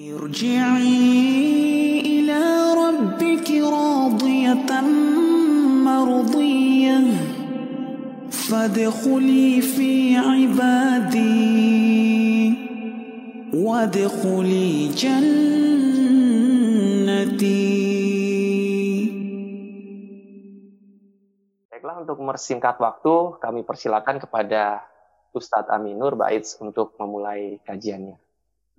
ارجعي إلى ربك راضية مرضية فادخلي في عبادي وادخلي جنتي Baiklah untuk mempersingkat waktu, kami persilakan kepada Ustadz Aminur Baitz untuk memulai kajiannya.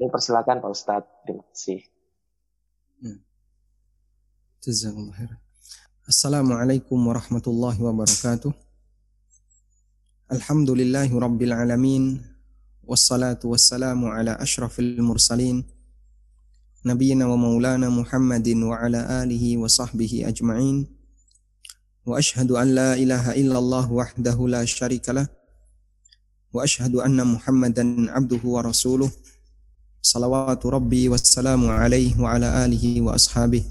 Dan persilakan Pak Ustadz, terima kasih. Hmm. Jazakallah khair. Assalamualaikum warahmatullahi wabarakatuh. Alhamdulillahi rabbil alamin. Wassalatu wassalamu ala ashrafil mursalin. Nabiyyina wa maulana Muhammadin wa ala alihi wa sahbihi ajma'in. واشهد ان لا اله الا الله وحده لا شريك له واشهد salawatu rabbi wassalamu alaihi wa ala alihi wa ashabihi.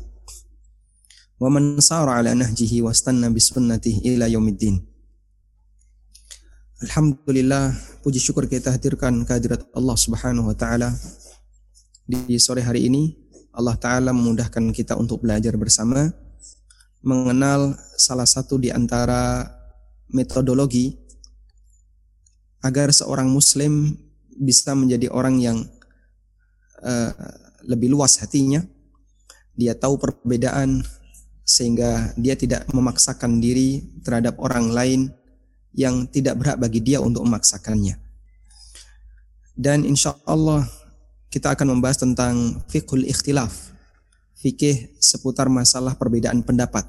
Wa man sara ala nahjihi wa stanna bisunnatihi ila yaumiddin. Alhamdulillah puji syukur kita hadirkan kehadirat Allah Subhanahu wa taala. Di sore hari ini Allah taala memudahkan kita untuk belajar bersama mengenal salah satu di antara metodologi agar seorang muslim bisa menjadi orang yang uh, lebih luas hatinya. Dia tahu perbedaan sehingga dia tidak memaksakan diri terhadap orang lain yang tidak berhak bagi dia untuk memaksakannya. Dan insya Allah kita akan membahas tentang fiqhul ikhtilaf fikih seputar masalah perbedaan pendapat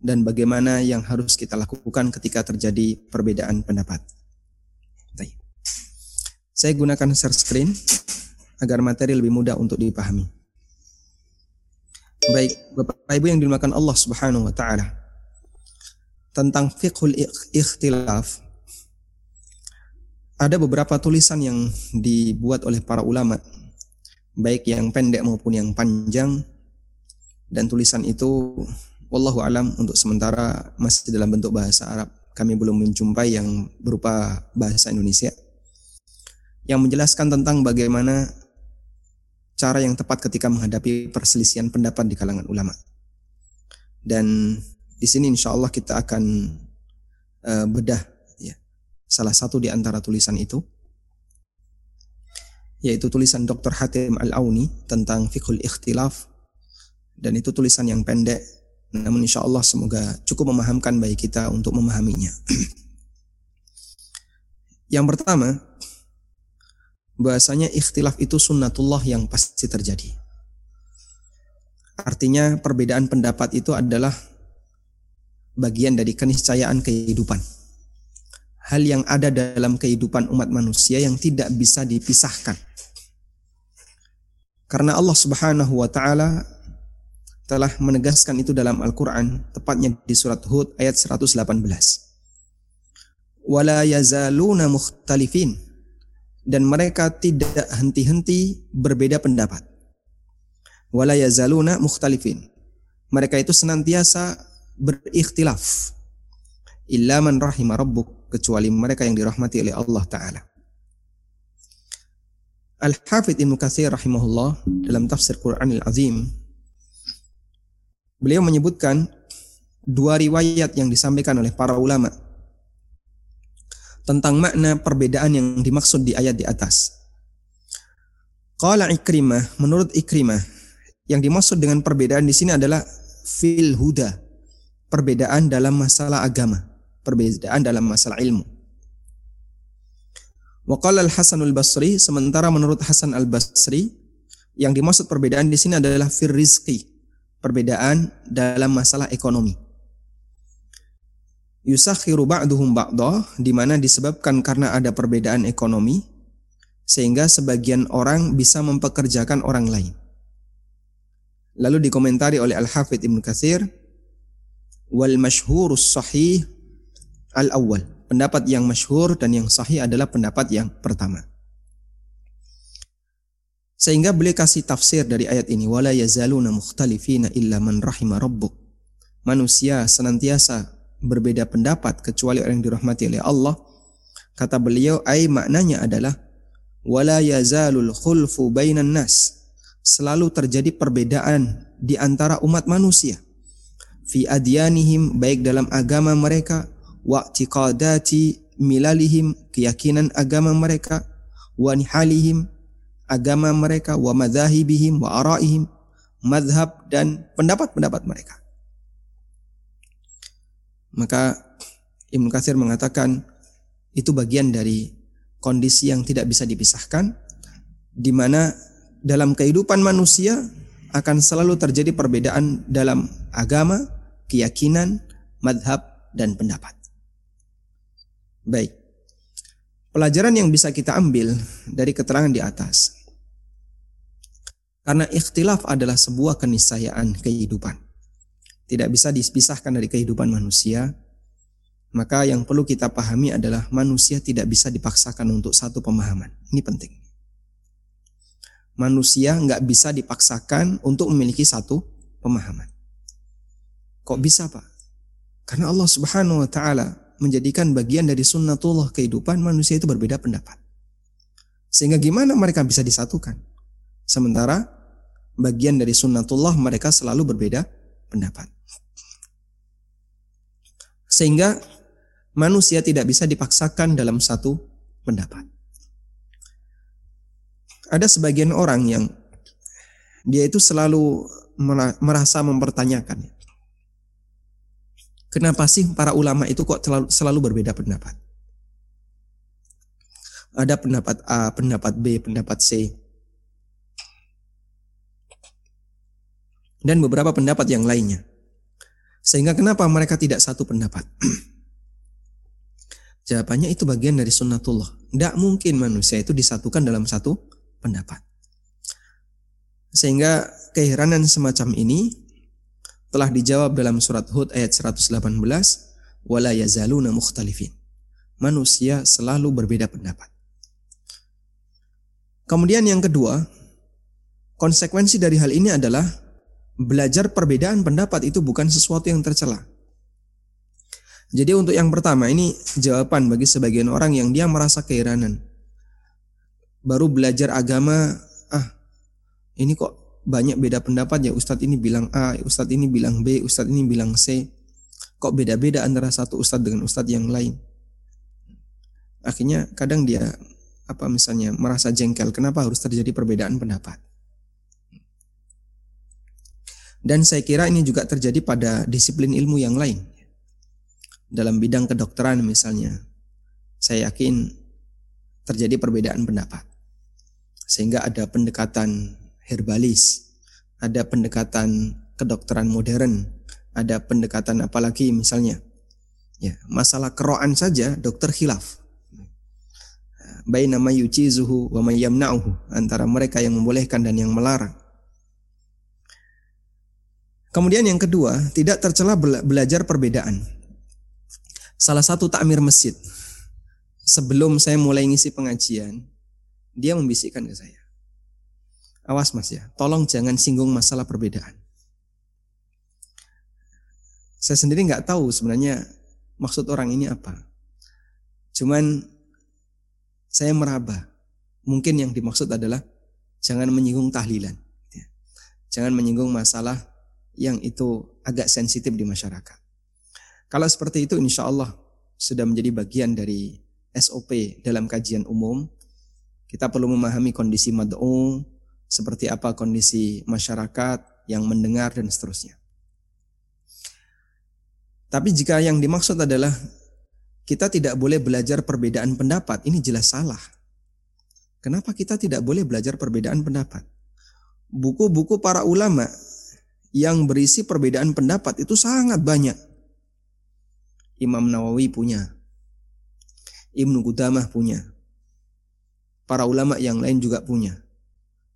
dan bagaimana yang harus kita lakukan ketika terjadi perbedaan pendapat. Saya gunakan share screen agar materi lebih mudah untuk dipahami. Baik, Bapak Ibu yang dimakan Allah Subhanahu wa taala. Tentang fiqhul ikhtilaf ada beberapa tulisan yang dibuat oleh para ulama baik yang pendek maupun yang panjang dan tulisan itu wallahu alam untuk sementara masih dalam bentuk bahasa Arab. Kami belum menjumpai yang berupa bahasa Indonesia yang menjelaskan tentang bagaimana cara yang tepat ketika menghadapi perselisihan pendapat di kalangan ulama. Dan di sini insya Allah kita akan uh, bedah ya, salah satu di antara tulisan itu yaitu tulisan Dr. Hatim Al-Auni tentang fiqhul ikhtilaf dan itu tulisan yang pendek namun insya Allah semoga cukup memahamkan bagi kita untuk memahaminya. yang pertama, bahasanya ikhtilaf itu sunnatullah yang pasti terjadi. Artinya perbedaan pendapat itu adalah bagian dari keniscayaan kehidupan. Hal yang ada dalam kehidupan umat manusia yang tidak bisa dipisahkan. Karena Allah Subhanahu wa taala telah menegaskan itu dalam Al-Quran, tepatnya di surat Hud ayat 118. Wala yazaluna mukhtalifin. Dan mereka tidak henti-henti berbeda pendapat. Wala yazaluna mukhtalifin. Mereka itu senantiasa berikhtilaf. Illa man rahima rabbuk. Kecuali mereka yang dirahmati oleh Allah Ta'ala. Al-Hafidh Ibn Kathir rahimahullah dalam tafsir Quran Al-Azim Beliau menyebutkan dua riwayat yang disampaikan oleh para ulama tentang makna perbedaan yang dimaksud di ayat di atas. Qala Ikrimah, menurut Ikrimah, yang dimaksud dengan perbedaan di sini adalah fil huda, perbedaan dalam masalah agama, perbedaan dalam masalah ilmu. Wa qala Al-Hasan Al-Basri, sementara menurut Hasan Al-Basri, yang dimaksud perbedaan di sini adalah fir rizqi, perbedaan dalam masalah ekonomi. Yusakhiru ba'duhum ba'dah di mana disebabkan karena ada perbedaan ekonomi sehingga sebagian orang bisa mempekerjakan orang lain. Lalu dikomentari oleh Al-Hafidh Ibn Katsir wal masyhurus sahih al-awwal. Pendapat yang masyhur dan yang sahih adalah pendapat yang pertama. Sehingga beliau kasih tafsir dari ayat ini wala yazaluna mukhtalifina illa man rahima rabbuk. Manusia senantiasa berbeda pendapat kecuali orang yang dirahmati oleh Allah. Kata beliau ai maknanya adalah wala yazalul khulfu bainan nas. selalu terjadi perbedaan di antara umat manusia fi adyanihim baik dalam agama mereka wa tiqadati milalihim keyakinan agama mereka wa nihalihim agama mereka wa madzahibihim wa araihim madhab dan pendapat-pendapat mereka maka Ibnu Katsir mengatakan itu bagian dari kondisi yang tidak bisa dipisahkan di mana dalam kehidupan manusia akan selalu terjadi perbedaan dalam agama, keyakinan, madhab, dan pendapat. Baik. Pelajaran yang bisa kita ambil dari keterangan di atas. Karena ikhtilaf adalah sebuah keniscayaan kehidupan. Tidak bisa dipisahkan dari kehidupan manusia. Maka yang perlu kita pahami adalah manusia tidak bisa dipaksakan untuk satu pemahaman. Ini penting manusia nggak bisa dipaksakan untuk memiliki satu pemahaman. Kok bisa pak? Karena Allah Subhanahu Wa Taala menjadikan bagian dari sunnatullah kehidupan manusia itu berbeda pendapat. Sehingga gimana mereka bisa disatukan? Sementara bagian dari sunnatullah mereka selalu berbeda pendapat. Sehingga manusia tidak bisa dipaksakan dalam satu pendapat. Ada sebagian orang yang dia itu selalu merasa mempertanyakan kenapa sih para ulama itu kok selalu, selalu berbeda pendapat? Ada pendapat A, pendapat B, pendapat C. Dan beberapa pendapat yang lainnya sehingga kenapa mereka tidak satu pendapat Jawabannya itu bagian dari sunnatullah. Tidak mungkin manusia itu disatukan dalam satu pendapat. Sehingga keheranan semacam ini telah dijawab dalam surat Hud ayat 118, wala yazaluna mukhtalifin. Manusia selalu berbeda pendapat. Kemudian yang kedua, konsekuensi dari hal ini adalah belajar perbedaan pendapat itu bukan sesuatu yang tercela. Jadi untuk yang pertama ini jawaban bagi sebagian orang yang dia merasa keheranan baru belajar agama ah ini kok banyak beda pendapat ya Ustadz ini bilang A, Ustadz ini bilang B, Ustadz ini bilang C. Kok beda-beda antara satu Ustadz dengan Ustadz yang lain. Akhirnya kadang dia apa misalnya merasa jengkel kenapa harus terjadi perbedaan pendapat. Dan saya kira ini juga terjadi pada disiplin ilmu yang lain. Dalam bidang kedokteran misalnya, saya yakin terjadi perbedaan pendapat. Sehingga ada pendekatan herbalis, ada pendekatan kedokteran modern, ada pendekatan apalagi misalnya ya masalah keroan saja dokter khilaf yujizuhu wa antara mereka yang membolehkan dan yang melarang Kemudian yang kedua, tidak tercela belajar perbedaan. Salah satu takmir masjid, sebelum saya mulai ngisi pengajian, dia membisikkan ke saya. Awas mas ya, tolong jangan singgung masalah perbedaan. Saya sendiri nggak tahu sebenarnya maksud orang ini apa. Cuman saya meraba. Mungkin yang dimaksud adalah jangan menyinggung tahlilan. Ya. Jangan menyinggung masalah yang itu agak sensitif di masyarakat. Kalau seperti itu insya Allah sudah menjadi bagian dari SOP dalam kajian umum kita perlu memahami kondisi mad'u, seperti apa kondisi masyarakat yang mendengar dan seterusnya. Tapi jika yang dimaksud adalah kita tidak boleh belajar perbedaan pendapat, ini jelas salah. Kenapa kita tidak boleh belajar perbedaan pendapat? Buku-buku para ulama yang berisi perbedaan pendapat itu sangat banyak. Imam Nawawi punya, Ibnu Qudamah punya, para ulama yang lain juga punya.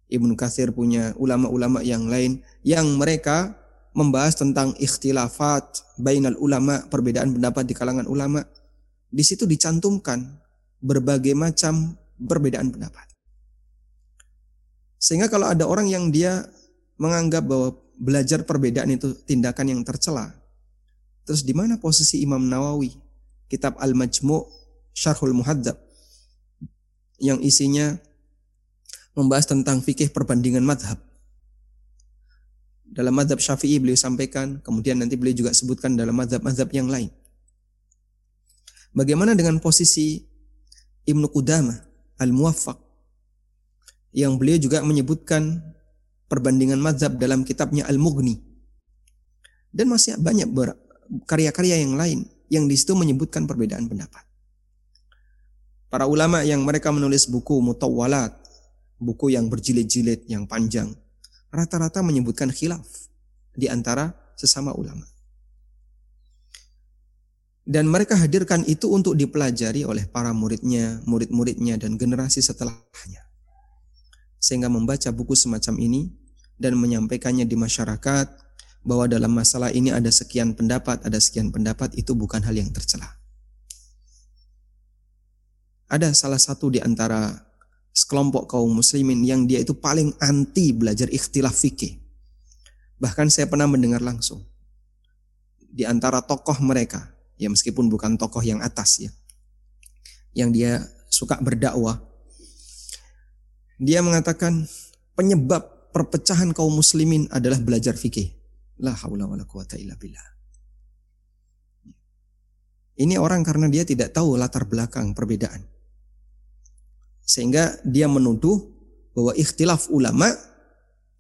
Ibnu Katsir punya, ulama-ulama yang lain yang mereka membahas tentang ikhtilafat bainal ulama, perbedaan pendapat di kalangan ulama. Di situ dicantumkan berbagai macam perbedaan pendapat. Sehingga kalau ada orang yang dia menganggap bahwa belajar perbedaan itu tindakan yang tercela, terus di mana posisi Imam Nawawi? Kitab Al-Majmu' Syarhul Muhadzab yang isinya membahas tentang fikih perbandingan madhab. dalam madhab syafi'i beliau sampaikan, kemudian nanti beliau juga sebutkan dalam madhab-madhab yang lain. Bagaimana dengan posisi Ibnu Qudamah Al-Muwaffaq yang beliau juga menyebutkan perbandingan mazhab dalam kitabnya Al-Mughni. Dan masih banyak karya-karya yang lain yang di situ menyebutkan perbedaan pendapat. Para ulama yang mereka menulis buku mutawwalat, buku yang berjilid-jilid, yang panjang, rata-rata menyebutkan khilaf di antara sesama ulama. Dan mereka hadirkan itu untuk dipelajari oleh para muridnya, murid-muridnya, dan generasi setelahnya. Sehingga membaca buku semacam ini dan menyampaikannya di masyarakat bahwa dalam masalah ini ada sekian pendapat, ada sekian pendapat, itu bukan hal yang tercela. Ada salah satu di antara sekelompok kaum muslimin yang dia itu paling anti belajar ikhtilaf fikih. Bahkan saya pernah mendengar langsung di antara tokoh mereka ya meskipun bukan tokoh yang atas ya yang dia suka berdakwah dia mengatakan penyebab perpecahan kaum muslimin adalah belajar fikih. La haula wala quwata illa billah. Ini orang karena dia tidak tahu latar belakang perbedaan. Sehingga dia menuduh bahwa ikhtilaf ulama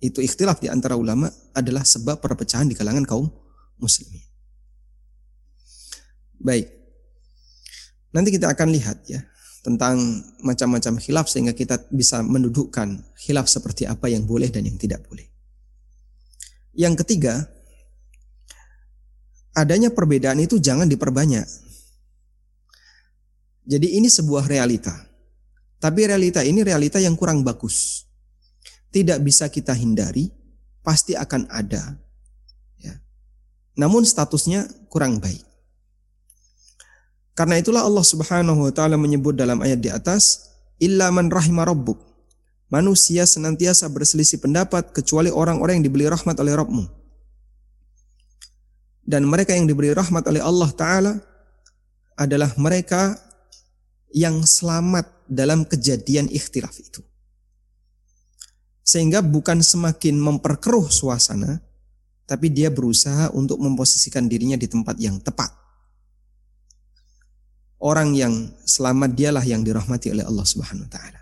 itu ikhtilaf di antara ulama adalah sebab perpecahan di kalangan kaum muslimin. Baik. Nanti kita akan lihat ya tentang macam-macam khilaf sehingga kita bisa mendudukkan khilaf seperti apa yang boleh dan yang tidak boleh. Yang ketiga, adanya perbedaan itu jangan diperbanyak. Jadi ini sebuah realita. Tapi realita ini realita yang kurang bagus. Tidak bisa kita hindari, pasti akan ada. Ya. Namun statusnya kurang baik. Karena itulah Allah Subhanahu wa taala menyebut dalam ayat di atas, "Illa man rahima rabbuk." Manusia senantiasa berselisih pendapat kecuali orang-orang yang diberi rahmat oleh Rabbmu. Dan mereka yang diberi rahmat oleh Allah taala adalah mereka yang selamat dalam kejadian ikhtilaf itu. Sehingga bukan semakin memperkeruh suasana, tapi dia berusaha untuk memposisikan dirinya di tempat yang tepat orang yang selamat dialah yang dirahmati oleh Allah Subhanahu wa taala.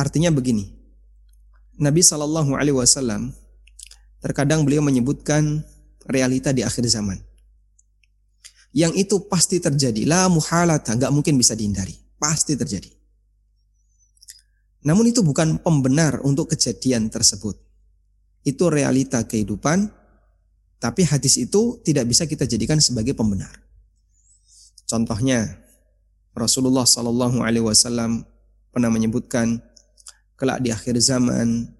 Artinya begini. Nabi Shallallahu alaihi wasallam terkadang beliau menyebutkan realita di akhir zaman. Yang itu pasti terjadi, la muhalata, nggak mungkin bisa dihindari, pasti terjadi. Namun itu bukan pembenar untuk kejadian tersebut. Itu realita kehidupan, tapi hadis itu tidak bisa kita jadikan sebagai pembenar. Contohnya Rasulullah Sallallahu Alaihi Wasallam pernah menyebutkan kelak di akhir zaman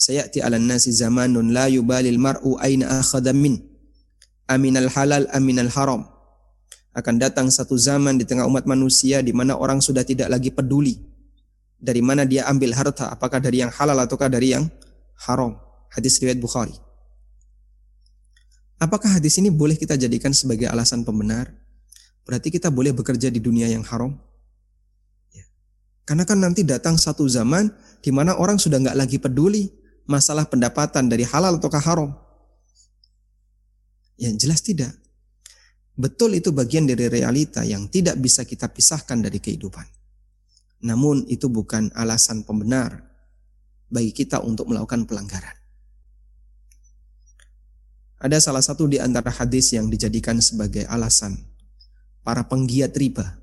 saya ti ala nasi zamanun la yubalil mar'u aina akhadha min? Aminal halal aminal haram? Akan datang satu zaman di tengah umat manusia di mana orang sudah tidak lagi peduli dari mana dia ambil harta apakah dari yang halal ataukah dari yang haram. Hadis riwayat Bukhari. Apakah hadis ini boleh kita jadikan sebagai alasan pembenar Berarti kita boleh bekerja di dunia yang haram? Ya. Karena kan nanti datang satu zaman di mana orang sudah nggak lagi peduli masalah pendapatan dari halal atau haram. Ya jelas tidak. Betul itu bagian dari realita yang tidak bisa kita pisahkan dari kehidupan. Namun itu bukan alasan pembenar bagi kita untuk melakukan pelanggaran. Ada salah satu di antara hadis yang dijadikan sebagai alasan para penggiat riba.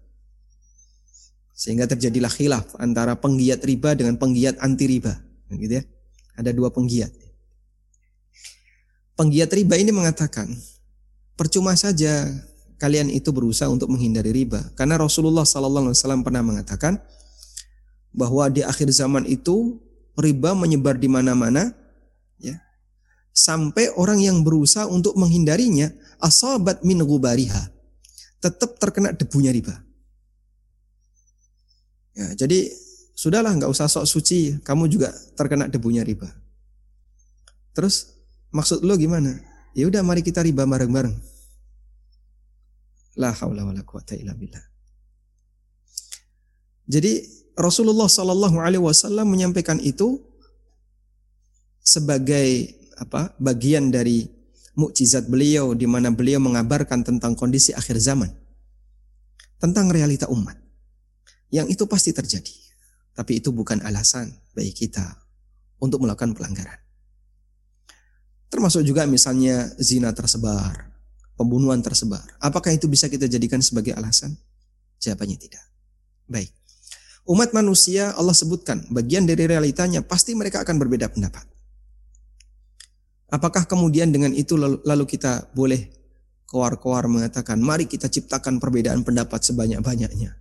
Sehingga terjadilah khilaf antara penggiat riba dengan penggiat anti riba. Gitu ya. Ada dua penggiat. Penggiat riba ini mengatakan, percuma saja kalian itu berusaha untuk menghindari riba. Karena Rasulullah SAW pernah mengatakan bahwa di akhir zaman itu riba menyebar di mana-mana, ya, sampai orang yang berusaha untuk menghindarinya asabat min gubariha tetap terkena debunya riba. Ya, jadi sudahlah nggak usah sok suci, kamu juga terkena debunya riba. Terus maksud lo gimana? Ya udah mari kita riba bareng-bareng. La haula wala quwata illa billah. Jadi Rasulullah Shallallahu Alaihi Wasallam menyampaikan itu sebagai apa bagian dari mukjizat beliau di mana beliau mengabarkan tentang kondisi akhir zaman tentang realita umat. Yang itu pasti terjadi tapi itu bukan alasan bagi kita untuk melakukan pelanggaran. Termasuk juga misalnya zina tersebar pembunuhan tersebar. Apakah itu bisa kita jadikan sebagai alasan? Jawabannya tidak. Baik. Umat manusia Allah sebutkan bagian dari realitanya pasti mereka akan berbeda pendapat Apakah kemudian dengan itu lalu, kita boleh keluar-keluar mengatakan, mari kita ciptakan perbedaan pendapat sebanyak-banyaknya.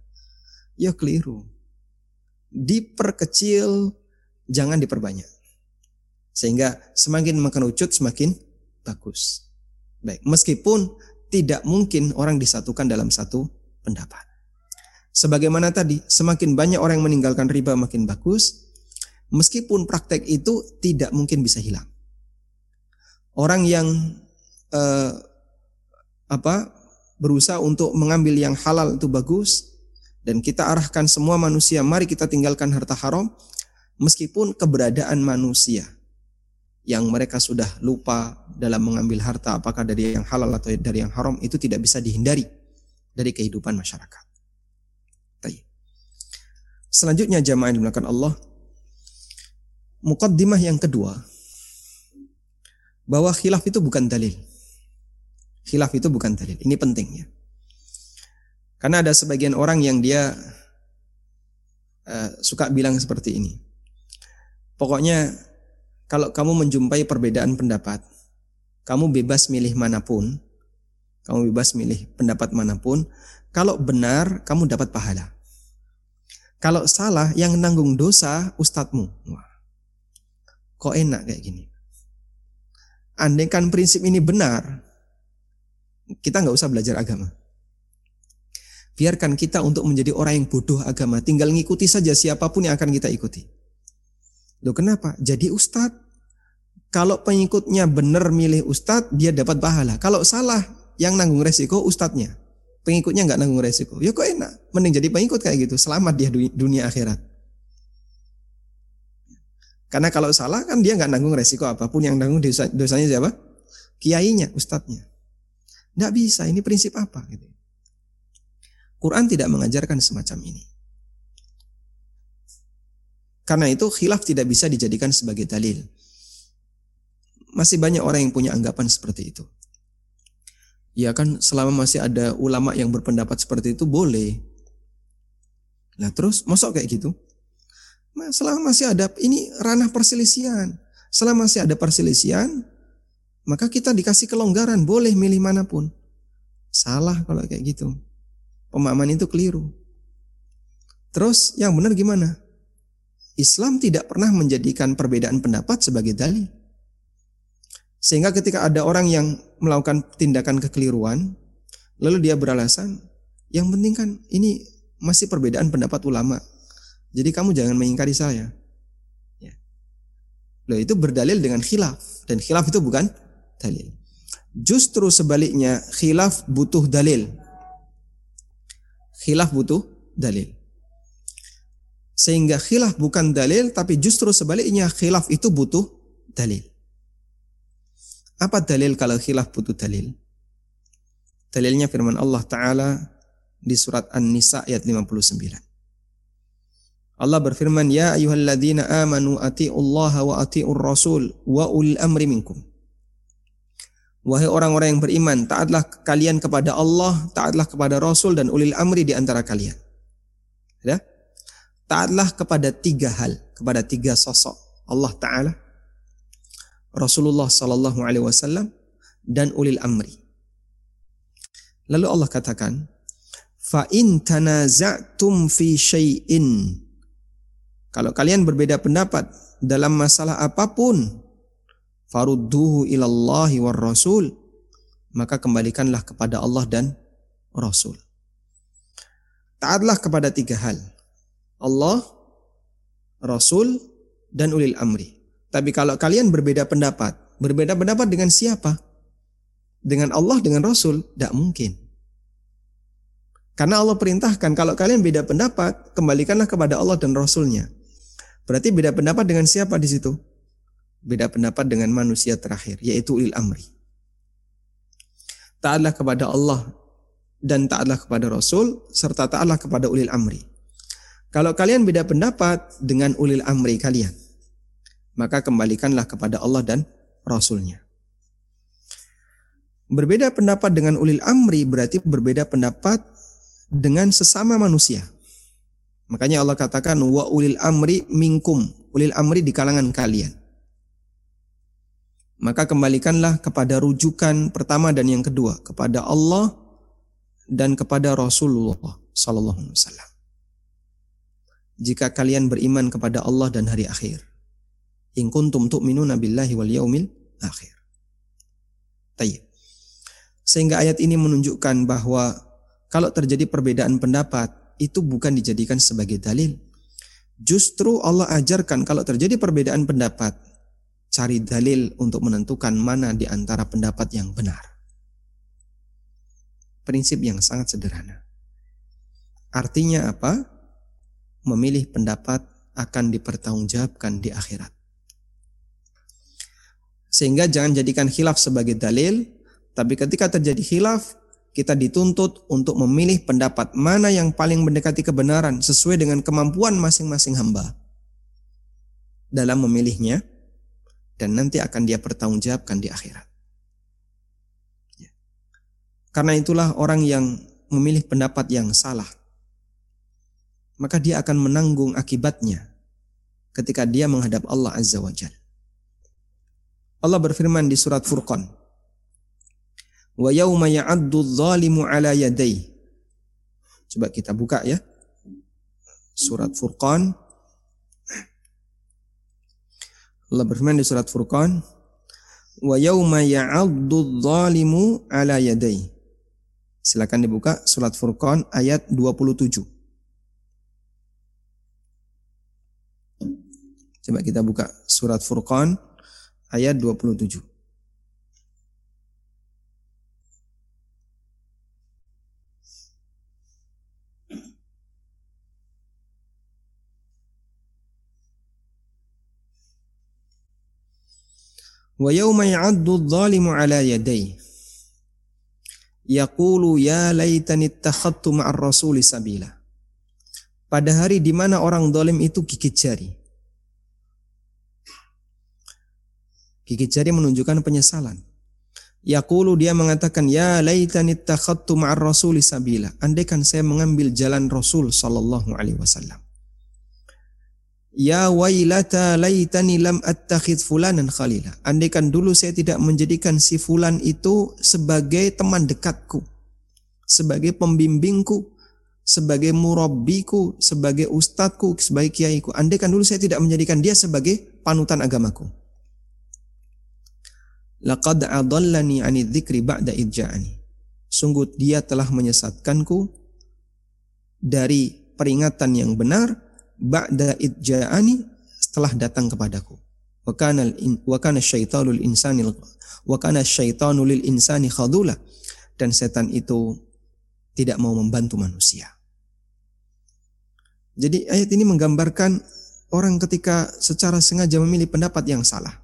Ya keliru. Diperkecil, jangan diperbanyak. Sehingga semakin mengerucut semakin bagus. Baik, meskipun tidak mungkin orang disatukan dalam satu pendapat. Sebagaimana tadi, semakin banyak orang yang meninggalkan riba makin bagus, meskipun praktek itu tidak mungkin bisa hilang orang yang uh, apa berusaha untuk mengambil yang halal itu bagus dan kita arahkan semua manusia mari kita tinggalkan harta haram meskipun keberadaan manusia yang mereka sudah lupa dalam mengambil harta apakah dari yang halal atau dari yang haram itu tidak bisa dihindari dari kehidupan masyarakat. Selanjutnya jamaah yang dimuliakan Allah mukaddimah yang kedua bahwa khilaf itu bukan dalil. Khilaf itu bukan dalil. Ini penting ya. Karena ada sebagian orang yang dia uh, suka bilang seperti ini. Pokoknya kalau kamu menjumpai perbedaan pendapat, kamu bebas milih mana pun, kamu bebas milih pendapat mana pun, kalau benar kamu dapat pahala. Kalau salah yang nanggung dosa ustadzmu. Wah, kok enak kayak gini. Andaikan prinsip ini benar, kita nggak usah belajar agama. Biarkan kita untuk menjadi orang yang bodoh agama, tinggal ngikuti saja siapa pun yang akan kita ikuti. Loh kenapa? Jadi ustadz. Kalau pengikutnya benar milih ustadz, dia dapat pahala. Kalau salah, yang nanggung resiko ustadznya. Pengikutnya nggak nanggung resiko. Ya kok enak. Mending jadi pengikut kayak gitu. Selamat dia dunia akhirat. Karena kalau salah kan dia nggak nanggung resiko apa pun yang nanggung dosa, dosanya siapa? Kiainya, ustadznya. Nggak bisa, ini prinsip apa? Gitu. Quran tidak mengajarkan semacam ini. Karena itu khilaf tidak bisa dijadikan sebagai dalil. Masih banyak orang yang punya anggapan seperti itu. Ya kan selama masih ada ulama yang berpendapat seperti itu boleh. Nah terus masuk kayak gitu? Selama masih ada ini ranah perselisihan. Selama masih ada perselisihan, maka kita dikasih kelonggaran, boleh milih mana pun. Salah kalau kayak gitu. Pemahaman itu keliru. Terus yang benar gimana? Islam tidak pernah menjadikan perbedaan pendapat sebagai dalil. Sehingga ketika ada orang yang melakukan tindakan kekeliruan, lalu dia beralasan, yang penting kan ini masih perbedaan pendapat ulama. Jadi kamu jangan mengingkari saya. Ya. Loh itu berdalil dengan khilaf dan khilaf itu bukan dalil. Justru sebaliknya khilaf butuh dalil. Khilaf butuh dalil. Sehingga khilaf bukan dalil tapi justru sebaliknya khilaf itu butuh dalil. Apa dalil kalau khilaf butuh dalil? Dalilnya firman Allah Ta'ala di surat An-Nisa ayat 59. Allah berfirman, "Ya ayyuhalladzina amanu atiullaha wa atiur rasul wa ulil amri minkum." Wahai orang-orang yang beriman, taatlah kalian kepada Allah, taatlah kepada Rasul dan ulil amri di antara kalian. Ya? Taatlah kepada tiga hal, kepada tiga sosok Allah Taala, Rasulullah Sallallahu Alaihi Wasallam dan ulil amri. Lalu Allah katakan, fa in tanaza'tum fi syai'in kalau kalian berbeda pendapat dalam masalah apa pun, farudduhu ilallahi war rasul, maka kembalikanlah kepada Allah dan Rasul. Taatlah kepada tiga hal. Allah, Rasul, dan ulil amri. Tapi kalau kalian berbeda pendapat, berbeda pendapat dengan siapa? Dengan Allah, dengan Rasul? Tidak mungkin. Karena Allah perintahkan, kalau kalian beda pendapat, kembalikanlah kepada Allah dan Rasulnya. Berarti beda pendapat dengan siapa di situ? beda pendapat dengan manusia terakhir, yaitu ulil amri. Taatlah kepada Allah dan taatlah kepada Rasul, serta taatlah kepada ulil amri. Kalau kalian beda pendapat dengan ulil amri kalian, maka kembalikanlah kepada Allah dan Rasulnya. Berbeda pendapat dengan ulil amri berarti berbeda pendapat dengan sesama manusia. Makanya Allah katakan wa ulil amri minkum, ulil amri di kalangan kalian. Maka kembalikanlah kepada rujukan pertama dan yang kedua kepada Allah dan kepada Rasulullah sallallahu alaihi wasallam. Jika kalian beriman kepada Allah dan hari akhir. In kuntum tu'minuna billahi wal yaumil akhir. Tayyib. Sehingga ayat ini menunjukkan bahwa kalau terjadi perbedaan pendapat itu bukan dijadikan sebagai dalil. Justru Allah ajarkan kalau terjadi perbedaan pendapat, cari dalil untuk menentukan mana di antara pendapat yang benar. Prinsip yang sangat sederhana. Artinya apa? Memilih pendapat akan dipertanggungjawabkan di akhirat. Sehingga jangan jadikan khilaf sebagai dalil, tapi ketika terjadi khilaf, kita dituntut untuk memilih pendapat mana yang paling mendekati kebenaran sesuai dengan kemampuan masing-masing hamba dalam memilihnya dan nanti akan dia pertanggungjawabkan di akhirat. Ya. Karena itulah orang yang memilih pendapat yang salah maka dia akan menanggung akibatnya ketika dia menghadap Allah Azza wa Jalla. Allah berfirman di surat Furqan Wa yauma ya'addu dhalimu ala yadai. Coba kita buka ya. Surat Furqan. Allah berfirman di surat Furqan, "Wa yauma ya'addu dhalimu ala yadai." Silakan dibuka surat Furqan ayat 27. Coba kita buka surat Furqan ayat 27. Wa yawma ya'addu adh-dhalimu ala yaday. Yaqulu ya laitani ittakhadtu ma'ar rasuli sabila. Pada hari di mana orang dolim itu gigit jari. Gigit jari menunjukkan penyesalan. Yaqulu dia mengatakan ya laitani ittakhadtu ma'ar rasuli sabila. Andaikan saya mengambil jalan Rasul sallallahu alaihi wasallam. Ya wailata laitani lam attakhid fulanan khalila. Andaikan dulu saya tidak menjadikan si fulan itu sebagai teman dekatku, sebagai pembimbingku, sebagai murabbiku, sebagai ustadku, sebagai kiaiku. Andaikan dulu saya tidak menjadikan dia sebagai panutan agamaku. Laqad adallani 'ani dzikri ba'da idja'ani. Sungguh dia telah menyesatkanku dari peringatan yang benar ba'da idja'ani setelah datang kepadaku. Wa kana wa kana syaitanul insani wa kana syaitanu lil insani khadula dan setan itu tidak mau membantu manusia. Jadi ayat ini menggambarkan orang ketika secara sengaja memilih pendapat yang salah.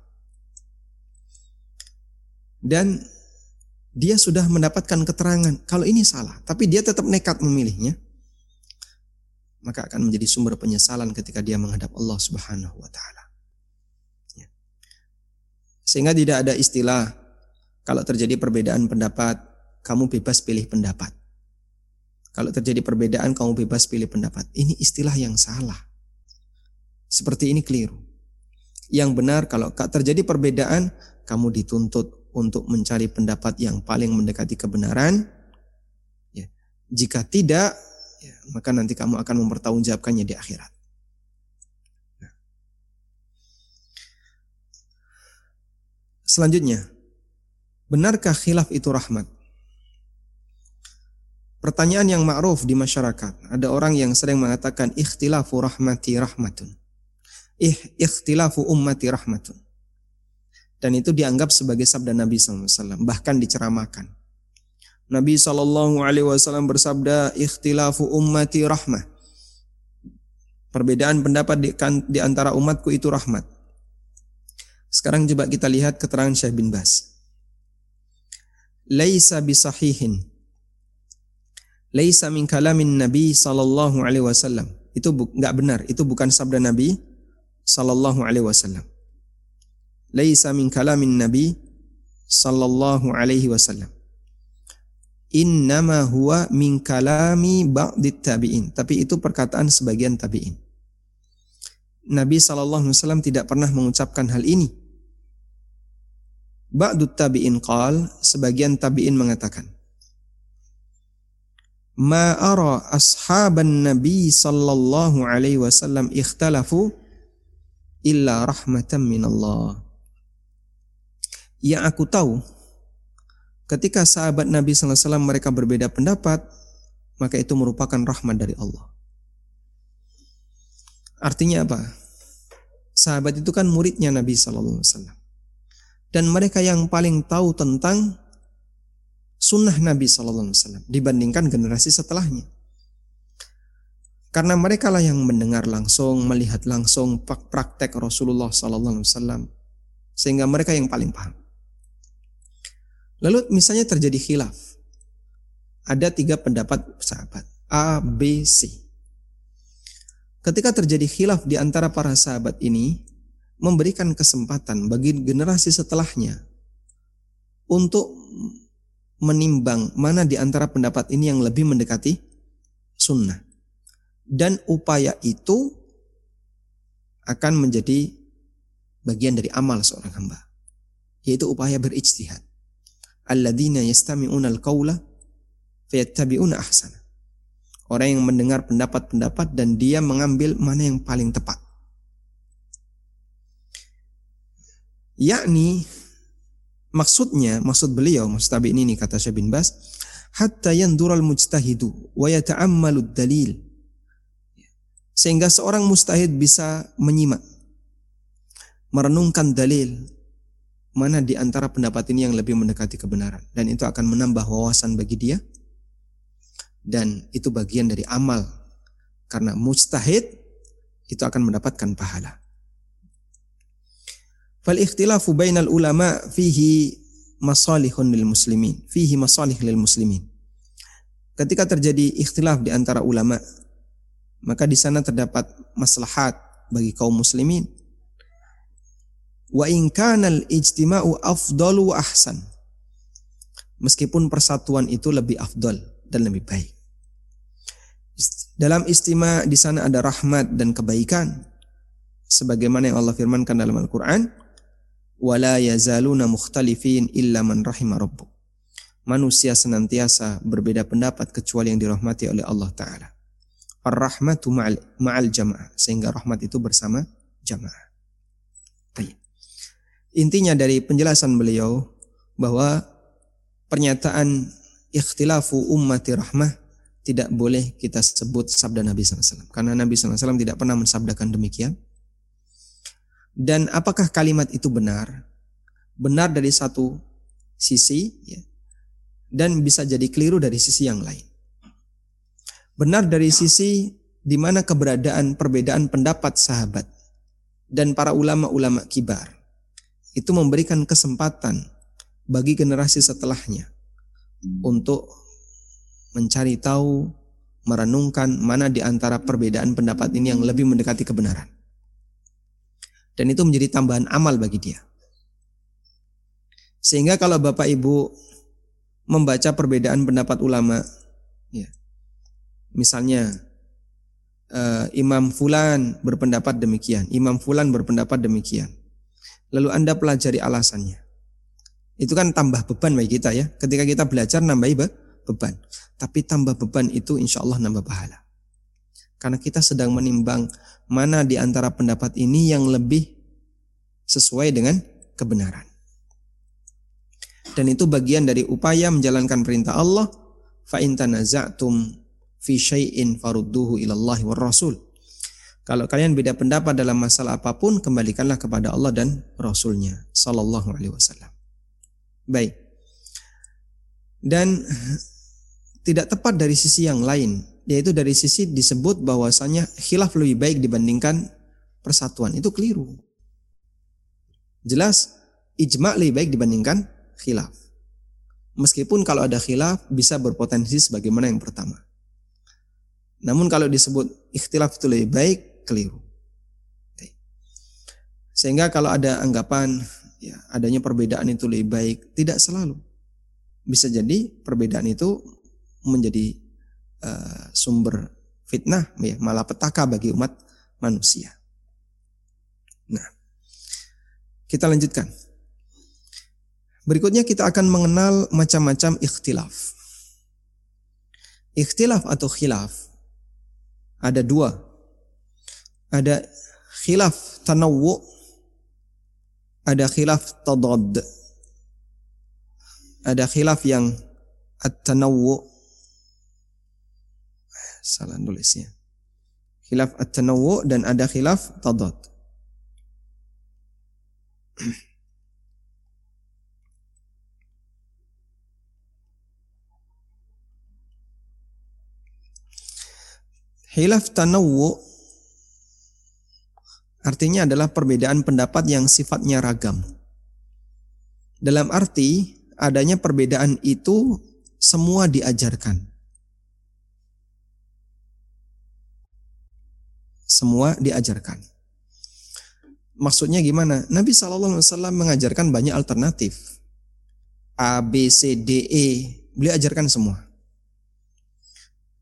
Dan dia sudah mendapatkan keterangan kalau ini salah, tapi dia tetap nekat memilihnya maka akan menjadi sumber penyesalan ketika dia menghadap Allah Subhanahu wa taala. Ya. Sehingga tidak ada istilah kalau terjadi perbedaan pendapat, kamu bebas pilih pendapat. Kalau terjadi perbedaan, kamu bebas pilih pendapat. Ini istilah yang salah. Seperti ini keliru. Yang benar kalau terjadi perbedaan, kamu dituntut untuk mencari pendapat yang paling mendekati kebenaran. Ya. Jika tidak, ya, maka nanti kamu akan mempertanggungjawabkannya di akhirat. Nah. Selanjutnya, benarkah khilaf itu rahmat? Pertanyaan yang ma'ruf di masyarakat. Ada orang yang sering mengatakan ikhtilafu rahmati rahmatun. Ih, ikhtilafu ummati rahmatun. Dan itu dianggap sebagai sabda Nabi SAW. Bahkan diceramakan. Nabi Shallallahu Alaihi Wasallam bersabda, "Ikhtilafu ummati rahmah." Perbedaan pendapat di, kan, di antara umatku itu rahmat. Sekarang coba kita lihat keterangan Syekh bin Bas. Laisa bisahihin. Laisa min kalamin Nabi sallallahu alaihi wasallam. Itu enggak benar, itu bukan sabda Nabi sallallahu alaihi wasallam. Laisa min kalamin Nabi sallallahu alaihi wasallam. Innama huwa min kalami ba'dit tabi'in. Tapi itu perkataan sebagian tabi'in. Nabi wasallam tidak pernah mengucapkan hal ini. Ba'dut tabi'in qal, sebagian tabi'in mengatakan, Ma ara ashaban Nabi sallallahu alaihi wasallam ikhtalafu illa rahmatan min Allah. Yang aku tahu, ketika sahabat Nabi SAW mereka berbeda pendapat, maka itu merupakan rahmat dari Allah. Artinya apa? Sahabat itu kan muridnya Nabi SAW. Dan mereka yang paling tahu tentang sunnah Nabi SAW dibandingkan generasi setelahnya. Karena mereka lah yang mendengar langsung, melihat langsung praktek Rasulullah SAW, sehingga mereka yang paling paham. Lalu misalnya terjadi khilaf. Ada tiga pendapat sahabat. A, B, C. Ketika terjadi khilaf di antara para sahabat ini, memberikan kesempatan bagi generasi setelahnya untuk menimbang mana di antara pendapat ini yang lebih mendekati sunnah. Dan upaya itu akan menjadi bagian dari amal seorang hamba. Yaitu upaya berijtihad alladzina yastami'una al-qawla fayattabi'una ahsana. Orang yang mendengar pendapat-pendapat dan dia mengambil mana yang paling tepat. Yakni maksudnya, maksud beliau, maksud tabi ini kata Syekh bin Bas, hatta yandural mujtahidu wa yata'ammalu dalil. Sehingga seorang mustahid bisa menyimak, merenungkan dalil, mana di antara pendapat ini yang lebih mendekati kebenaran. Dan itu akan menambah wawasan bagi dia. Dan itu bagian dari amal. Karena mustahid itu akan mendapatkan pahala. Fal ikhtilafu bainal ulama fihi masalihun lil muslimin, fihi masalih lil muslimin. Ketika terjadi ikhtilaf di antara ulama, maka di sana terdapat maslahat bagi kaum muslimin Wa in kanal ijtima'u afdalu wa ahsan. Meskipun persatuan itu lebih afdal dan lebih baik. Dalam istima di sana ada rahmat dan kebaikan. Sebagaimana yang Allah firmankan dalam Al-Quran. Wala yazaluna mukhtalifin illa man rabbuk. Manusia senantiasa berbeda pendapat kecuali yang dirahmati oleh Allah Ta'ala. Ar-rahmatu ma'al, ma'al jamaah. Sehingga rahmat itu bersama jamaah. Intinya dari penjelasan beliau bahwa pernyataan ikhtilafu ummati rahmah tidak boleh kita sebut sabda Nabi SAW. Karena Nabi SAW tidak pernah mensabdakan demikian. Dan apakah kalimat itu benar? Benar dari satu sisi, ya, dan bisa jadi keliru dari sisi yang lain. Benar dari sisi di mana keberadaan perbedaan pendapat sahabat dan para ulama-ulama kibar itu memberikan kesempatan bagi generasi setelahnya untuk mencari tahu, merenungkan mana di antara perbedaan pendapat ini yang lebih mendekati kebenaran. Dan itu menjadi tambahan amal bagi dia. Sehingga kalau Bapak Ibu membaca perbedaan pendapat ulama, ya, misalnya uh, Imam Fulan berpendapat demikian, Imam Fulan berpendapat demikian lalu Anda pelajari alasannya. Itu kan tambah beban bagi kita ya. Ketika kita belajar nambah beban. Tapi tambah beban itu insya Allah nambah pahala. Karena kita sedang menimbang mana di antara pendapat ini yang lebih sesuai dengan kebenaran. Dan itu bagian dari upaya menjalankan perintah Allah. Fa fi syai'in farudduhu ilallahi war rasul. Kalau kalian beda pendapat dalam masalah apa pun, kembalikanlah kepada Allah dan Rasulnya, Sallallahu Alaihi Wasallam. Baik. Dan tidak tepat dari sisi yang lain, yaitu dari sisi disebut bahwasanya khilaf lebih baik dibandingkan persatuan. Itu keliru. Jelas ijma lebih baik dibandingkan khilaf. Meskipun kalau ada khilaf bisa berpotensi sebagaimana yang pertama. Namun kalau disebut ikhtilaf itu lebih baik, keliru. Sehingga kalau ada anggapan ya adanya perbedaan itu lebih baik, tidak selalu. Bisa jadi perbedaan itu menjadi uh, sumber fitnah, ya, malah petaka bagi umat manusia. Nah, kita lanjutkan. Berikutnya kita akan mengenal macam-macam ikhtilaf. Ikhtilaf atau khilaf ada dua. Ada khilaf tanawwu ada khilaf tadad. Ada khilaf yang at-tanawwu salah nulisnya. Khilaf at-tanawwu dan ada khilaf tadad. Khilaf tanawwu Artinya adalah perbedaan pendapat yang sifatnya ragam. Dalam arti adanya perbedaan itu semua diajarkan. Semua diajarkan. Maksudnya gimana? Nabi Shallallahu Alaihi Wasallam mengajarkan banyak alternatif. A, B, C, D, E. Beliau ajarkan semua.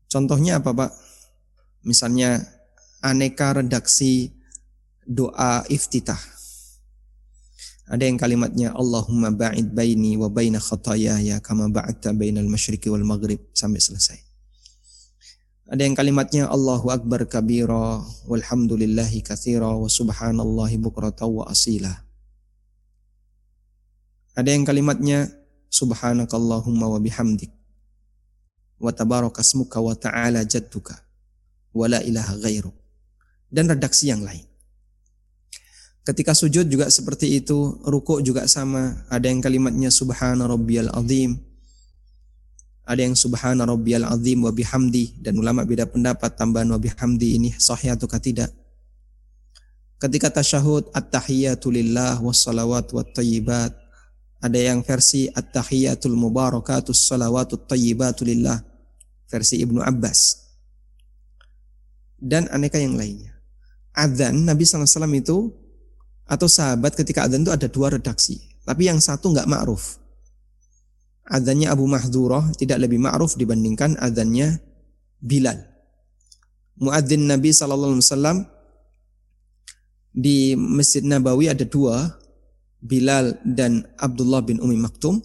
Contohnya apa Pak? Misalnya aneka redaksi doa iftitah. Ada yang kalimatnya Allahumma ba'id baini wa baina khatayaya kama ba'adta bainal masyriqi wal maghrib sampai selesai. Ada yang kalimatnya Allahu akbar kabira walhamdulillahi katsira wa subhanallahi bukrata wa asila. Ada yang kalimatnya subhanakallahumma wa bihamdik wa tabarakasmuka wa ta'ala jadduka wa la ilaha ghairu dan redaksi yang lain. Ketika sujud juga seperti itu, ruku juga sama. Ada yang kalimatnya subhana rabbiyal azim. Ada yang subhana rabbiyal azim wa bihamdi dan ulama beda pendapat tambahan wa bihamdi ini sahih atau tidak. Ketika tasyahud at-tahiyatu lillah wassalawat wat tayyibat. Ada yang versi at-tahiyatul mubarakatus salawatut tayyibatu lillah versi Ibnu Abbas. Dan aneka yang lainnya. Adzan Nabi SAW itu atau sahabat ketika adzan itu ada dua redaksi. Tapi yang satu nggak ma'ruf. Adzannya Abu Mahdurah tidak lebih ma'ruf dibandingkan adzannya Bilal. Muadzin Nabi Sallallahu Alaihi Wasallam di Masjid Nabawi ada dua, Bilal dan Abdullah bin Umi Maktum.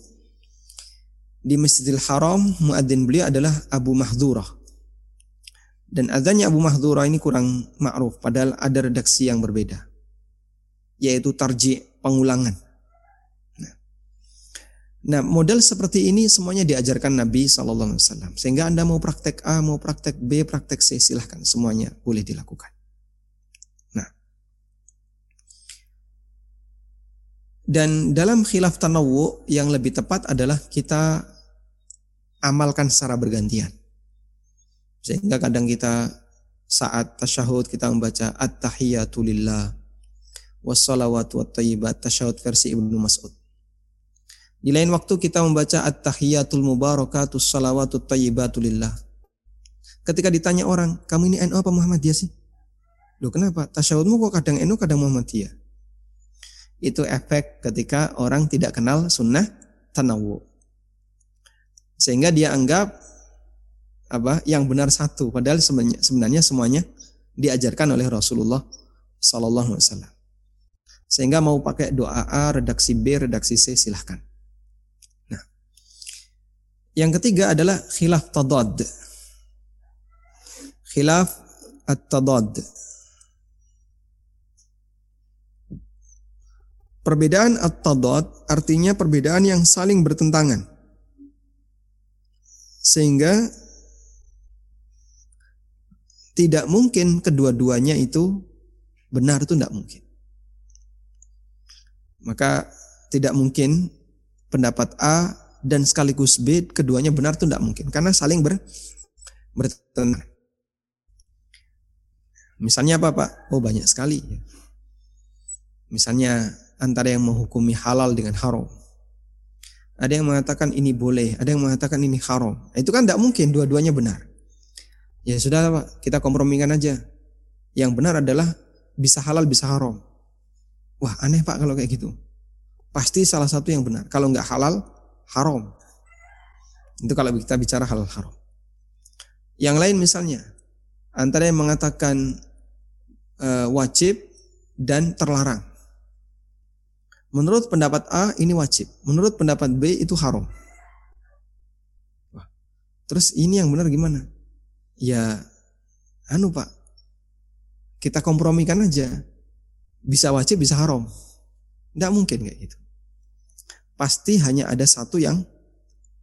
Di Masjidil Haram, muadzin beliau adalah Abu Mahdurah. Dan adzannya Abu Mahdurah ini kurang ma'ruf, padahal ada redaksi yang berbeda yaitu tarji pengulangan. Nah, nah model seperti ini semuanya diajarkan Nabi Shallallahu Alaihi Wasallam. Sehingga anda mau praktek A, mau praktek B, praktek C, silahkan semuanya boleh dilakukan. Nah, dan dalam khilaf tanawu yang lebih tepat adalah kita amalkan secara bergantian. Sehingga kadang kita saat tasyahud kita membaca at-tahiyatu lillah wassalawatu wattayyibat tasyahud versi Ibnu Mas'ud. Di lain waktu kita membaca at-tahiyatul mubarakatus salawatut tayyibatu lillah. Ketika ditanya orang, kamu ini NU apa Muhammadiyah sih? Loh kenapa? Tasyahudmu kok kadang NU kadang Muhammadiyah? Itu efek ketika orang tidak kenal sunnah tanawu. Sehingga dia anggap apa yang benar satu padahal sebenarnya, sebenarnya semuanya diajarkan oleh Rasulullah sallallahu alaihi wasallam. Sehingga mau pakai doa A, redaksi B, redaksi C, silahkan. Nah, yang ketiga adalah khilaf tadad. Khilaf at-tadad. Perbedaan at-tadad artinya perbedaan yang saling bertentangan. Sehingga tidak mungkin kedua-duanya itu benar itu tidak mungkin. Maka tidak mungkin pendapat A dan sekaligus B keduanya benar itu tidak mungkin karena saling ber, bertentangan. Misalnya apa Pak? Oh banyak sekali. Misalnya antara yang menghukumi halal dengan haram. Ada yang mengatakan ini boleh, ada yang mengatakan ini haram. Itu kan tidak mungkin dua-duanya benar. Ya sudah Pak, kita kompromikan aja. Yang benar adalah bisa halal bisa haram. Wah aneh Pak kalau kayak gitu. Pasti salah satu yang benar. Kalau nggak halal, haram. Itu kalau kita bicara halal haram. Yang lain misalnya, antara yang mengatakan uh, wajib dan terlarang. Menurut pendapat A ini wajib, menurut pendapat B itu haram. Wah, terus ini yang benar gimana? Ya, anu Pak, kita kompromikan aja. Bisa wajib, bisa haram. Tidak mungkin kayak gitu. Pasti hanya ada satu yang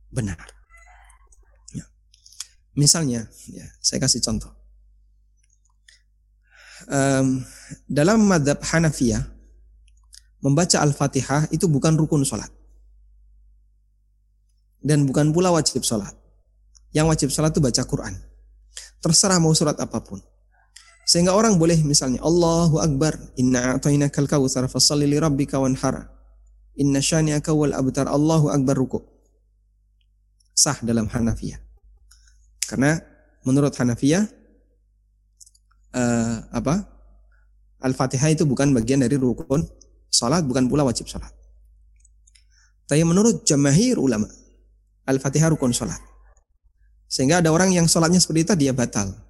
benar. Ya. Misalnya, ya, saya kasih contoh. Um, dalam madhab Hanafiyah, membaca Al-Fatihah itu bukan rukun sholat. Dan bukan pula wajib sholat. Yang wajib sholat itu baca Quran. Terserah mau surat apa pun. Sehingga orang boleh misalnya Allahu Akbar, inna a'tainakal kautsar fasalli li rabbika wanhar. Inna syani'aka wal abtar. Allahu Akbar ruku. Sah dalam Hanafiyah. Karena menurut Hanafiyah uh, apa? Al-Fatihah itu bukan bagian dari rukun Salat bukan pula wajib salat. Tapi menurut jamahir ulama, Al-Fatihah rukun salat. Sehingga ada orang yang salatnya seperti itu dia batal.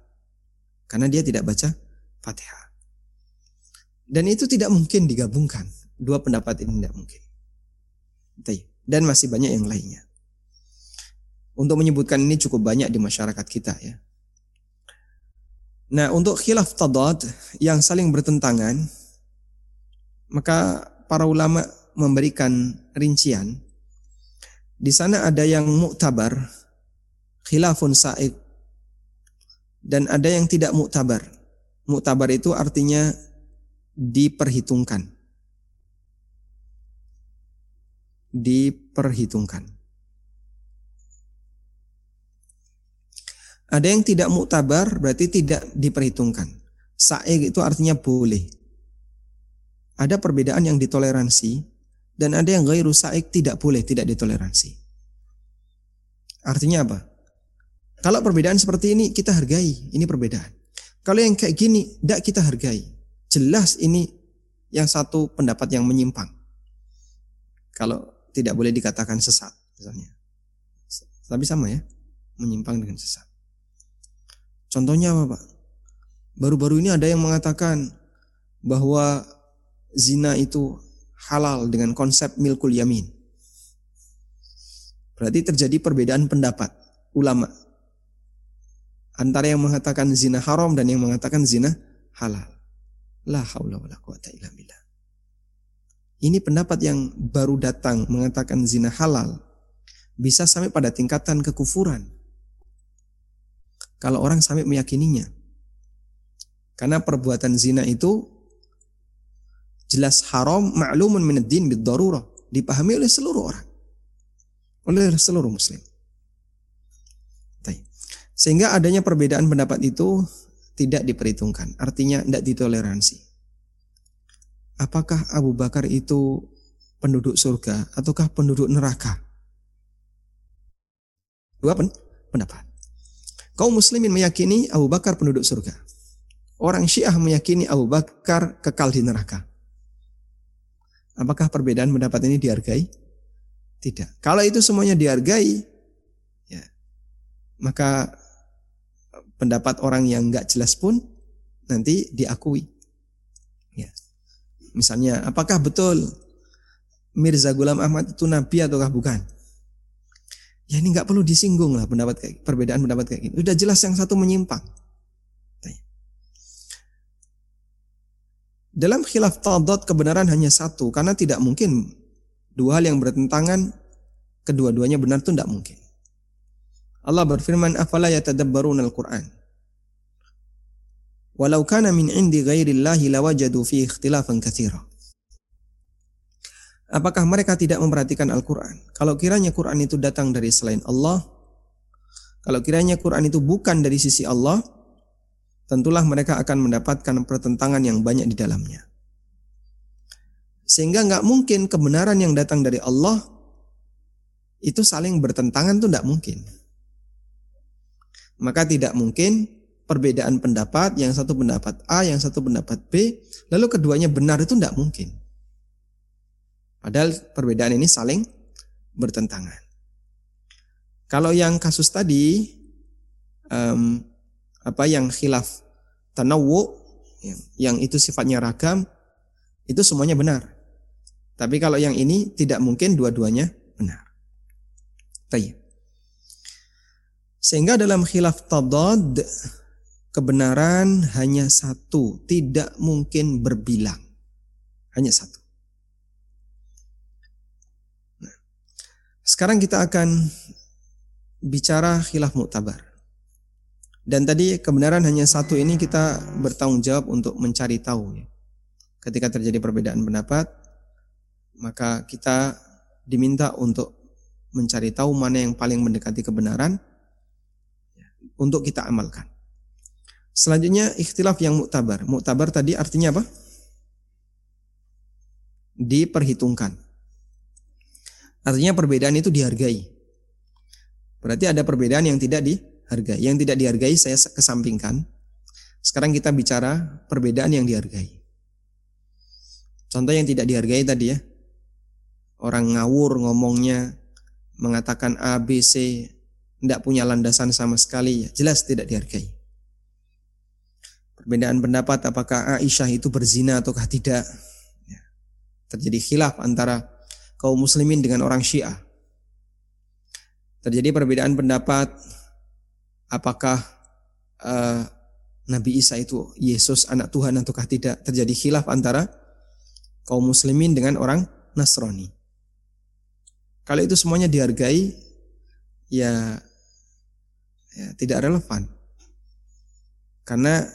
Karena dia tidak baca Fatihah. Dan itu tidak mungkin digabungkan. Dua pendapat ini tidak mungkin. Dan masih banyak yang lainnya. Untuk menyebutkan ini cukup banyak di masyarakat kita ya. Nah, untuk khilaf tadad yang saling bertentangan, maka para ulama memberikan rincian. Di sana ada yang muktabar, khilafun sa'id. Dan ada yang tidak muktabar. Muktabar itu artinya diperhitungkan. Diperhitungkan. Ada yang tidak muktabar berarti tidak diperhitungkan. Sa'id itu artinya boleh ada perbedaan yang ditoleransi dan ada yang gairu sa'ik tidak boleh tidak ditoleransi. Artinya apa? Kalau perbedaan seperti ini kita hargai, ini perbedaan. Kalau yang kayak gini tidak kita hargai. Jelas ini yang satu pendapat yang menyimpang. Kalau tidak boleh dikatakan sesat misalnya. Tapi sama ya, menyimpang dengan sesat. Contohnya apa Pak? Baru-baru ini ada yang mengatakan bahwa zina itu halal dengan konsep milkul yamin. Berarti terjadi perbedaan pendapat ulama antara yang mengatakan zina haram dan yang mengatakan zina halal. La haula wala quwata illa billah. Ini pendapat yang baru datang mengatakan zina halal bisa sampai pada tingkatan kekufuran. Kalau orang sampai meyakininya. Karena perbuatan zina itu jelas haram ma'lumun min ad-din bid darurah dipahami oleh seluruh orang oleh seluruh muslim sehingga adanya perbedaan pendapat itu tidak diperhitungkan. Artinya tidak ditoleransi. Apakah Abu Bakar itu penduduk surga ataukah penduduk neraka? Dua pen pendapat. Kaum muslimin meyakini Abu Bakar penduduk surga. Orang Syiah meyakini Abu Bakar kekal di neraka. Apakah perbedaan pendapat ini dihargai? Tidak. Kalau itu semuanya dihargai, ya, maka pendapat orang yang nggak jelas pun nanti diakui. Ya. Misalnya, apakah betul Mirza Gulam Ahmad itu nabi ataukah bukan? Ya ini nggak perlu disinggung lah pendapat kayak perbedaan pendapat kayak gini. Udah jelas yang satu menyimpang. Dalam khilaf tadad kebenaran hanya satu karena tidak mungkin dua hal yang bertentangan kedua-duanya benar itu tidak mungkin. Allah berfirman afala yatadabbaruna al-Qur'an. Walau kana min indi ghairillahi lawajadu fi ikhtilafan katsira. Apakah mereka tidak memperhatikan Al-Quran? Kalau kiranya Quran itu datang dari selain Allah, kalau kiranya Quran itu bukan dari sisi Allah, tentulah mereka akan mendapatkan pertentangan yang banyak di dalamnya. Sehingga nggak mungkin kebenaran yang datang dari Allah itu saling bertentangan tuh nggak mungkin. Maka tidak mungkin perbedaan pendapat, yang satu pendapat A, yang satu pendapat B, lalu keduanya benar itu tidak mungkin. Padahal perbedaan ini saling bertentangan. Kalau yang kasus tadi, um, apa yang khilaf tanawu, yang, itu sifatnya ragam, itu semuanya benar. Tapi kalau yang ini tidak mungkin dua-duanya benar. Tayyip. Sehingga dalam khilaf tadad kebenaran hanya satu, tidak mungkin berbilang. Hanya satu. Nah, sekarang kita akan bicara khilaf muktabar. Dan tadi kebenaran hanya satu ini kita bertanggung jawab untuk mencari tahu ya. Ketika terjadi perbedaan pendapat, maka kita diminta untuk mencari tahu mana yang paling mendekati kebenaran untuk kita amalkan. Selanjutnya ikhtilaf yang muktabar. Muktabar tadi artinya apa? Diperhitungkan. Artinya perbedaan itu dihargai. Berarti ada perbedaan yang tidak dihargai. Yang tidak dihargai saya kesampingkan. Sekarang kita bicara perbedaan yang dihargai. Contoh yang tidak dihargai tadi ya. Orang ngawur ngomongnya mengatakan A, B, C, tidak punya landasan sama sekali, ya jelas tidak dihargai. Perbedaan pendapat apakah Aisyah itu berzina ataukah tidak. Ya. Terjadi khilaf antara kaum muslimin dengan orang syiah. Terjadi perbedaan pendapat apakah uh, Nabi Isa itu Yesus anak Tuhan ataukah tidak. Terjadi khilaf antara kaum muslimin dengan orang Nasrani. Kalau itu semuanya dihargai, ya ya, tidak relevan. Karena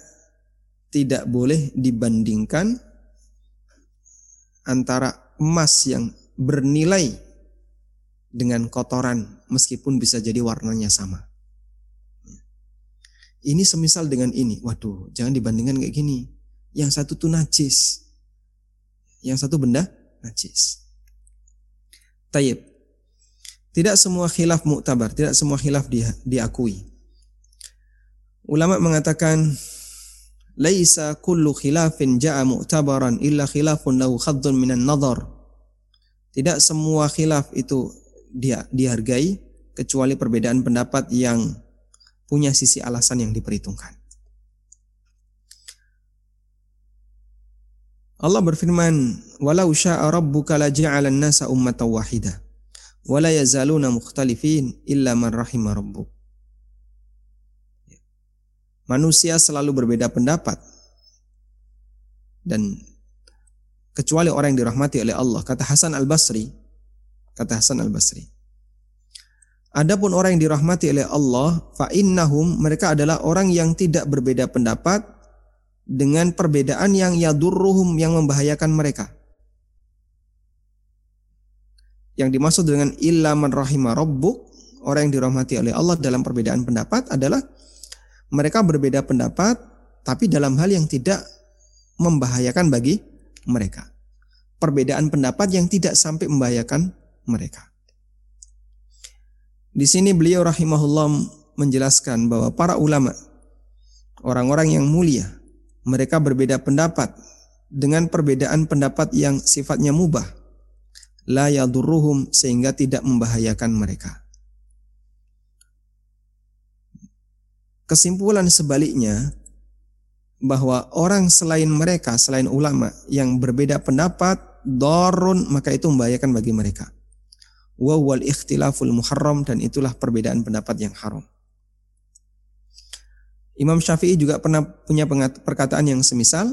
tidak boleh dibandingkan antara emas yang bernilai dengan kotoran meskipun bisa jadi warnanya sama. Ini semisal dengan ini. Waduh, jangan dibandingkan kayak gini. Yang satu tuh najis. Yang satu benda najis. Tayyib. Tidak semua khilaf muktabar, tidak semua khilaf diakui. Ulama mengatakan laisa kullu khilafin ja'a mu'tabaran illa khilafun lahu khaddun minan nadhar. Tidak semua khilaf itu dia dihargai kecuali perbedaan pendapat yang punya sisi alasan yang diperhitungkan. Allah berfirman, "Walau syaa rabbuka la ja'alan nasa ummatan wahidah, wa la yazaluna mukhtalifin illa man rahima rabbuk." Manusia selalu berbeda pendapat. Dan kecuali orang yang dirahmati oleh Allah, kata Hasan Al-Basri, kata Hasan Al-Basri. Adapun orang yang dirahmati oleh Allah, fa innahum mereka adalah orang yang tidak berbeda pendapat dengan perbedaan yang yadurruhum yang membahayakan mereka. Yang dimaksud dengan illa man rahima rabbuk, orang yang dirahmati oleh Allah dalam perbedaan pendapat adalah mereka berbeda pendapat, tapi dalam hal yang tidak membahayakan bagi mereka. Perbedaan pendapat yang tidak sampai membahayakan mereka. Di sini beliau rahimahullah menjelaskan bahwa para ulama, orang-orang yang mulia, mereka berbeda pendapat dengan perbedaan pendapat yang sifatnya mubah, la yadurruhum sehingga tidak membahayakan mereka. Kesimpulan sebaliknya bahwa orang selain mereka, selain ulama yang berbeda pendapat, dorun maka itu membahayakan bagi mereka. Wa wal ikhtilaful muharram dan itulah perbedaan pendapat yang haram. Imam Syafi'i juga pernah punya perkataan yang semisal.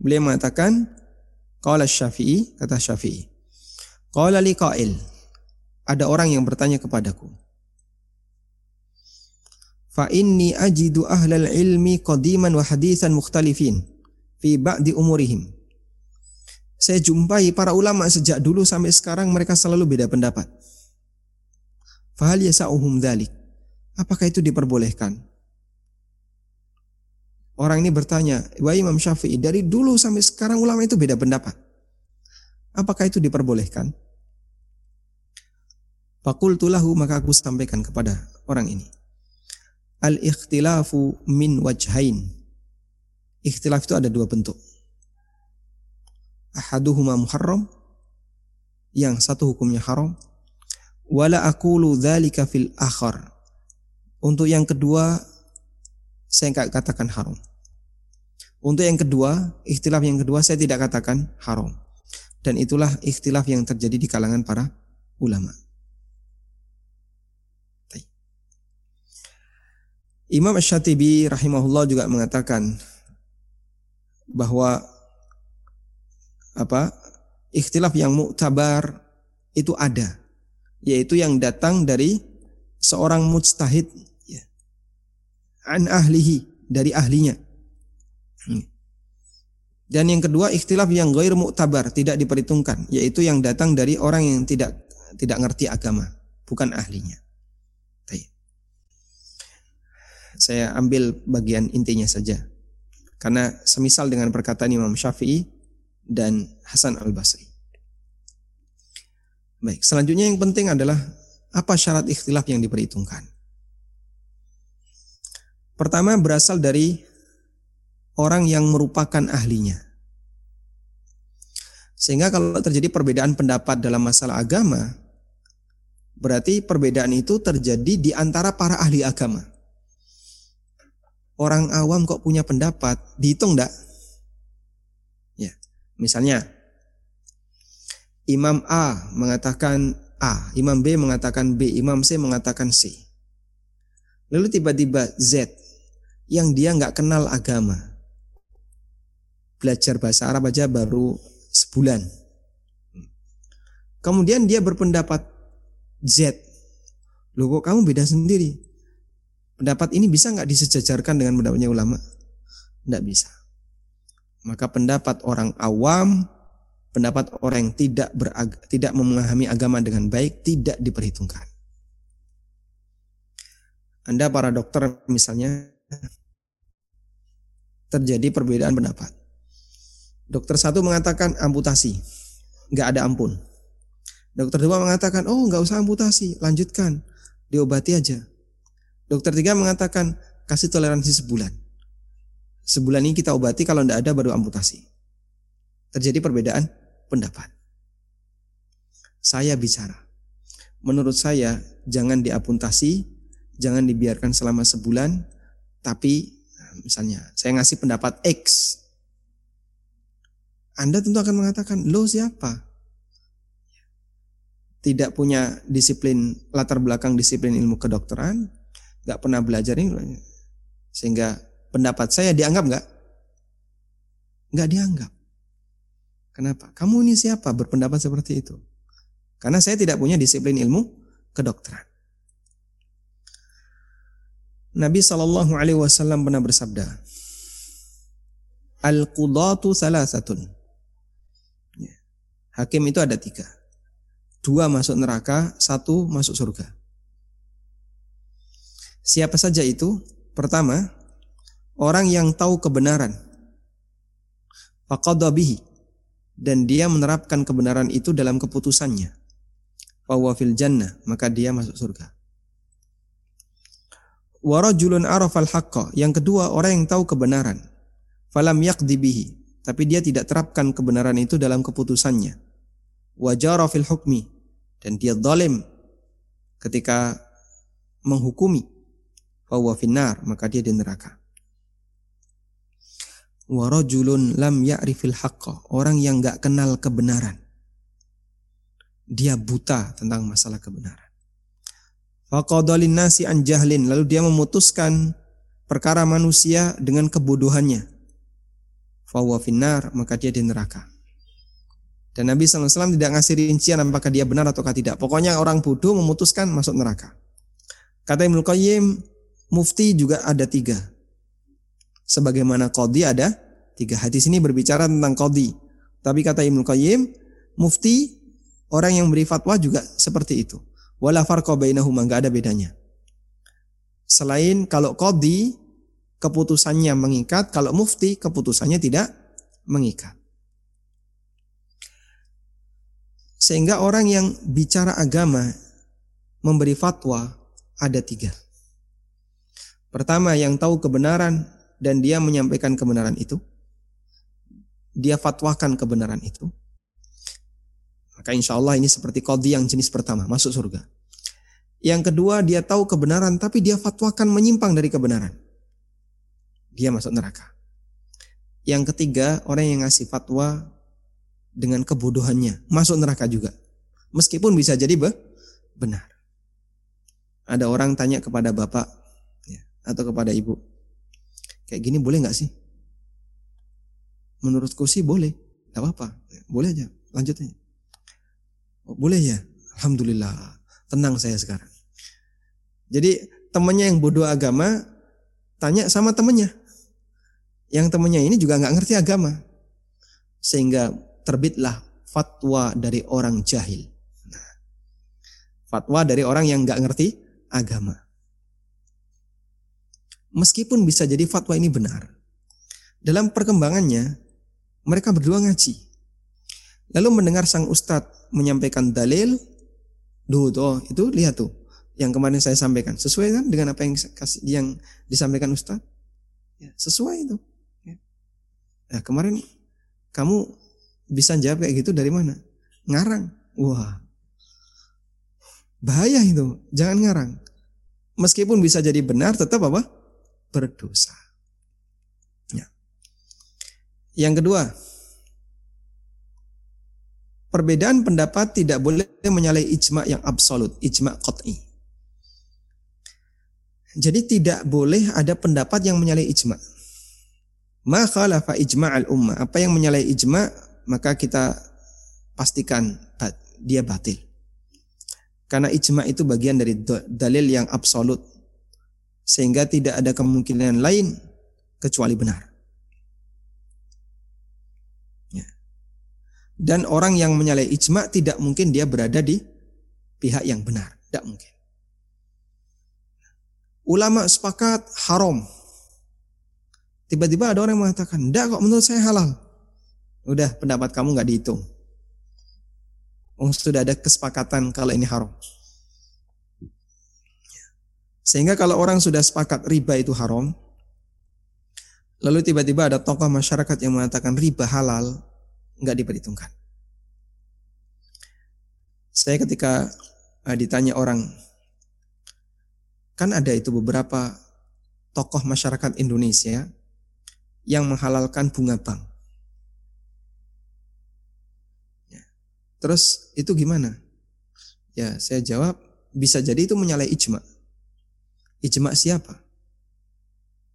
Beliau mengatakan, Qala Syafi'i, kata Syafi'i. Qala li qail. Ada orang yang bertanya kepadaku fa inni ajidu ahlal ilmi qadiman wa hadithan mukhtalifin fi ba'di umurihim. Saya jumpai para ulama sejak dulu sampai sekarang mereka selalu beda pendapat. Fahal yasa'uhum dhalik. Apakah itu diperbolehkan? Orang ini bertanya, Wa Imam Syafi'i, dari dulu sampai sekarang ulama itu beda pendapat. Apakah itu diperbolehkan? Fakultulahu maka aku sampaikan kepada orang ini. Al-ikhtilafu min wajhain. Ikhtilaf itu ada dua bentuk. Ahaduhuma muharram. Yang satu hukumnya haram. Wala akulu dzalika fil akhar. Untuk yang kedua saya enggak katakan haram. Untuk yang kedua, ikhtilaf yang kedua saya tidak katakan haram. Dan itulah ikhtilaf yang terjadi di kalangan para ulama. Imam Ash-Shatibi rahimahullah juga mengatakan bahwa apa ikhtilaf yang muktabar itu ada yaitu yang datang dari seorang mujtahid ya, an ahlihi dari ahlinya hmm. dan yang kedua ikhtilaf yang gair muktabar tidak diperhitungkan yaitu yang datang dari orang yang tidak tidak ngerti agama bukan ahlinya saya ambil bagian intinya saja. Karena semisal dengan perkataan Imam Syafi'i dan Hasan Al-Basri. Baik, selanjutnya yang penting adalah apa syarat ikhtilaf yang diperhitungkan. Pertama berasal dari orang yang merupakan ahlinya. Sehingga kalau terjadi perbedaan pendapat dalam masalah agama, berarti perbedaan itu terjadi di antara para ahli agama orang awam kok punya pendapat, dihitung enggak? Ya, misalnya Imam A mengatakan A, Imam B mengatakan B, Imam C mengatakan C. Lalu tiba-tiba Z yang dia nggak kenal agama, belajar bahasa Arab aja baru sebulan. Kemudian dia berpendapat Z. Loh kok kamu beda sendiri? Pendapat ini bisa nggak disejajarkan dengan pendapatnya ulama? Tidak bisa. Maka pendapat orang awam, pendapat orang yang tidak berag tidak memahami agama dengan baik tidak diperhitungkan. Anda para dokter misalnya terjadi perbedaan pendapat. Dokter satu mengatakan amputasi, nggak ada ampun. Dokter dua mengatakan, oh nggak usah amputasi, lanjutkan, diobati aja. Dokter tiga mengatakan kasih toleransi sebulan. Sebulan ini kita obati kalau tidak ada baru amputasi. Terjadi perbedaan pendapat. Saya bicara. Menurut saya jangan diamputasi, jangan dibiarkan selama sebulan, tapi misalnya saya ngasih pendapat X. Anda tentu akan mengatakan, lo siapa? Tidak punya disiplin latar belakang disiplin ilmu kedokteran, nggak pernah belajar ini sehingga pendapat saya dianggap nggak? Nggak dianggap. Kenapa? Kamu ini siapa? Berpendapat seperti itu. Karena saya tidak punya disiplin ilmu kedokteran. Nabi Shallallahu Alaihi Wasallam pernah bersabda al qudatu salah satun ya. hakim itu ada tiga. Dua masuk neraka satu masuk surga Siapa saja itu? Pertama, orang yang tahu kebenaran. Faqadabihi. Dan dia menerapkan kebenaran itu dalam keputusannya. Fil jannah. Maka dia masuk surga. Warajulun arafal haqqa. Yang kedua, orang yang tahu kebenaran. Falam yakdibihi. Tapi dia tidak terapkan kebenaran itu dalam keputusannya. Wajara fil hukmi. Dan dia zalim ketika menghukumi fahuwa finnar, maka dia di neraka. Warajulun lam ya'rifil haqqa, orang yang enggak kenal kebenaran. Dia buta tentang masalah kebenaran. Faqadalin nasi an jahlin, lalu dia memutuskan perkara manusia dengan kebodohannya. Fahuwa finnar, maka dia di neraka. Dan Nabi SAW tidak ngasih rincian apakah dia benar ataukah tidak. Pokoknya orang bodoh memutuskan masuk neraka. Kata Ibnu Qayyim, mufti juga ada tiga. Sebagaimana kodi ada tiga. Hadis ini berbicara tentang kodi. Tapi kata Ibnu Qayyim, mufti orang yang beri fatwa juga seperti itu. Wala farqa bainahuma, enggak ada bedanya. Selain kalau kodi keputusannya mengikat, kalau mufti keputusannya tidak mengikat. Sehingga orang yang bicara agama memberi fatwa ada tiga. Pertama yang tahu kebenaran dan dia menyampaikan kebenaran itu. Dia fatwakan kebenaran itu. Maka insya Allah ini seperti kodi yang jenis pertama, masuk surga. Yang kedua dia tahu kebenaran tapi dia fatwakan menyimpang dari kebenaran. Dia masuk neraka. Yang ketiga, orang yang ngasih fatwa dengan kebodohannya, masuk neraka juga. Meskipun bisa jadi be benar. Ada orang tanya kepada bapak atau kepada ibu, kayak gini boleh nggak sih? Menurutku sih boleh, nggak apa-apa, boleh aja, lanjut aja. Oh, boleh ya, alhamdulillah, tenang saya sekarang. Jadi temannya yang bodoh agama tanya sama temannya, yang temannya ini juga nggak ngerti agama. Sehingga terbitlah fatwa dari orang jahil. Nah, fatwa dari orang yang nggak ngerti agama. Meskipun bisa jadi fatwa ini benar. Dalam perkembangannya, mereka berdua ngaji. Lalu mendengar sang ustadz menyampaikan dalil, duh tuh, itu lihat tuh, yang kemarin saya sampaikan. Sesuai kan dengan apa yang, yang disampaikan ustadz? Ya, sesuai itu. Nah, kemarin kamu bisa jawab kayak gitu dari mana? Ngarang. Wah. Bahaya itu. Jangan ngarang. Meskipun bisa jadi benar tetap apa? Berdosa. Ya. Yang kedua, perbedaan pendapat tidak boleh menyalahi ijma yang absolut, ijma qat'i. Jadi tidak boleh ada pendapat yang menyalahi ijma. Ma khalafa ijma'al ummah. Apa yang menyalahi ijma' maka kita pastikan dia batil. Karena ijma' itu bagian dari dalil yang absolut. Sehingga tidak ada kemungkinan lain kecuali benar. Ya. Dan orang yang menyalahi ijma' tidak mungkin dia berada di pihak yang benar. Tidak mungkin. Ulama sepakat haram Tiba-tiba ada orang yang mengatakan, enggak kok menurut saya halal. Udah pendapat kamu nggak dihitung. Oh, sudah ada kesepakatan kalau ini haram. Sehingga kalau orang sudah sepakat riba itu haram, lalu tiba-tiba ada tokoh masyarakat yang mengatakan riba halal, nggak diperhitungkan. Saya ketika uh, ditanya orang, kan ada itu beberapa tokoh masyarakat Indonesia yang menghalalkan bunga bank. Ya. Terus itu gimana? Ya saya jawab bisa jadi itu menyalahi ijma. Ijma siapa?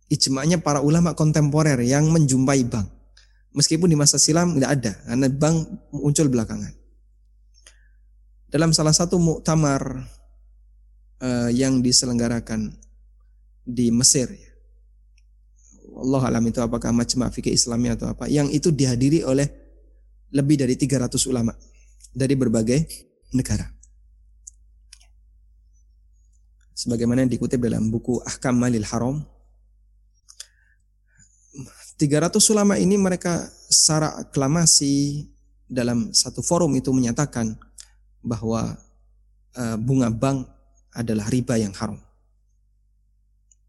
Ijma'nya para ulama kontemporer yang menjumpai bank. Meskipun di masa silam tidak ada, karena bank muncul belakangan. Dalam salah satu muktamar uh, yang diselenggarakan di Mesir, ya, Allah alam itu apakah macam fikih Islami atau apa yang itu dihadiri oleh lebih dari 300 ulama dari berbagai negara. Sebagaimana dikutip dalam buku Ahkam Malil Haram 300 ulama ini mereka secara aklamasi dalam satu forum itu menyatakan bahwa uh, bunga bank adalah riba yang haram.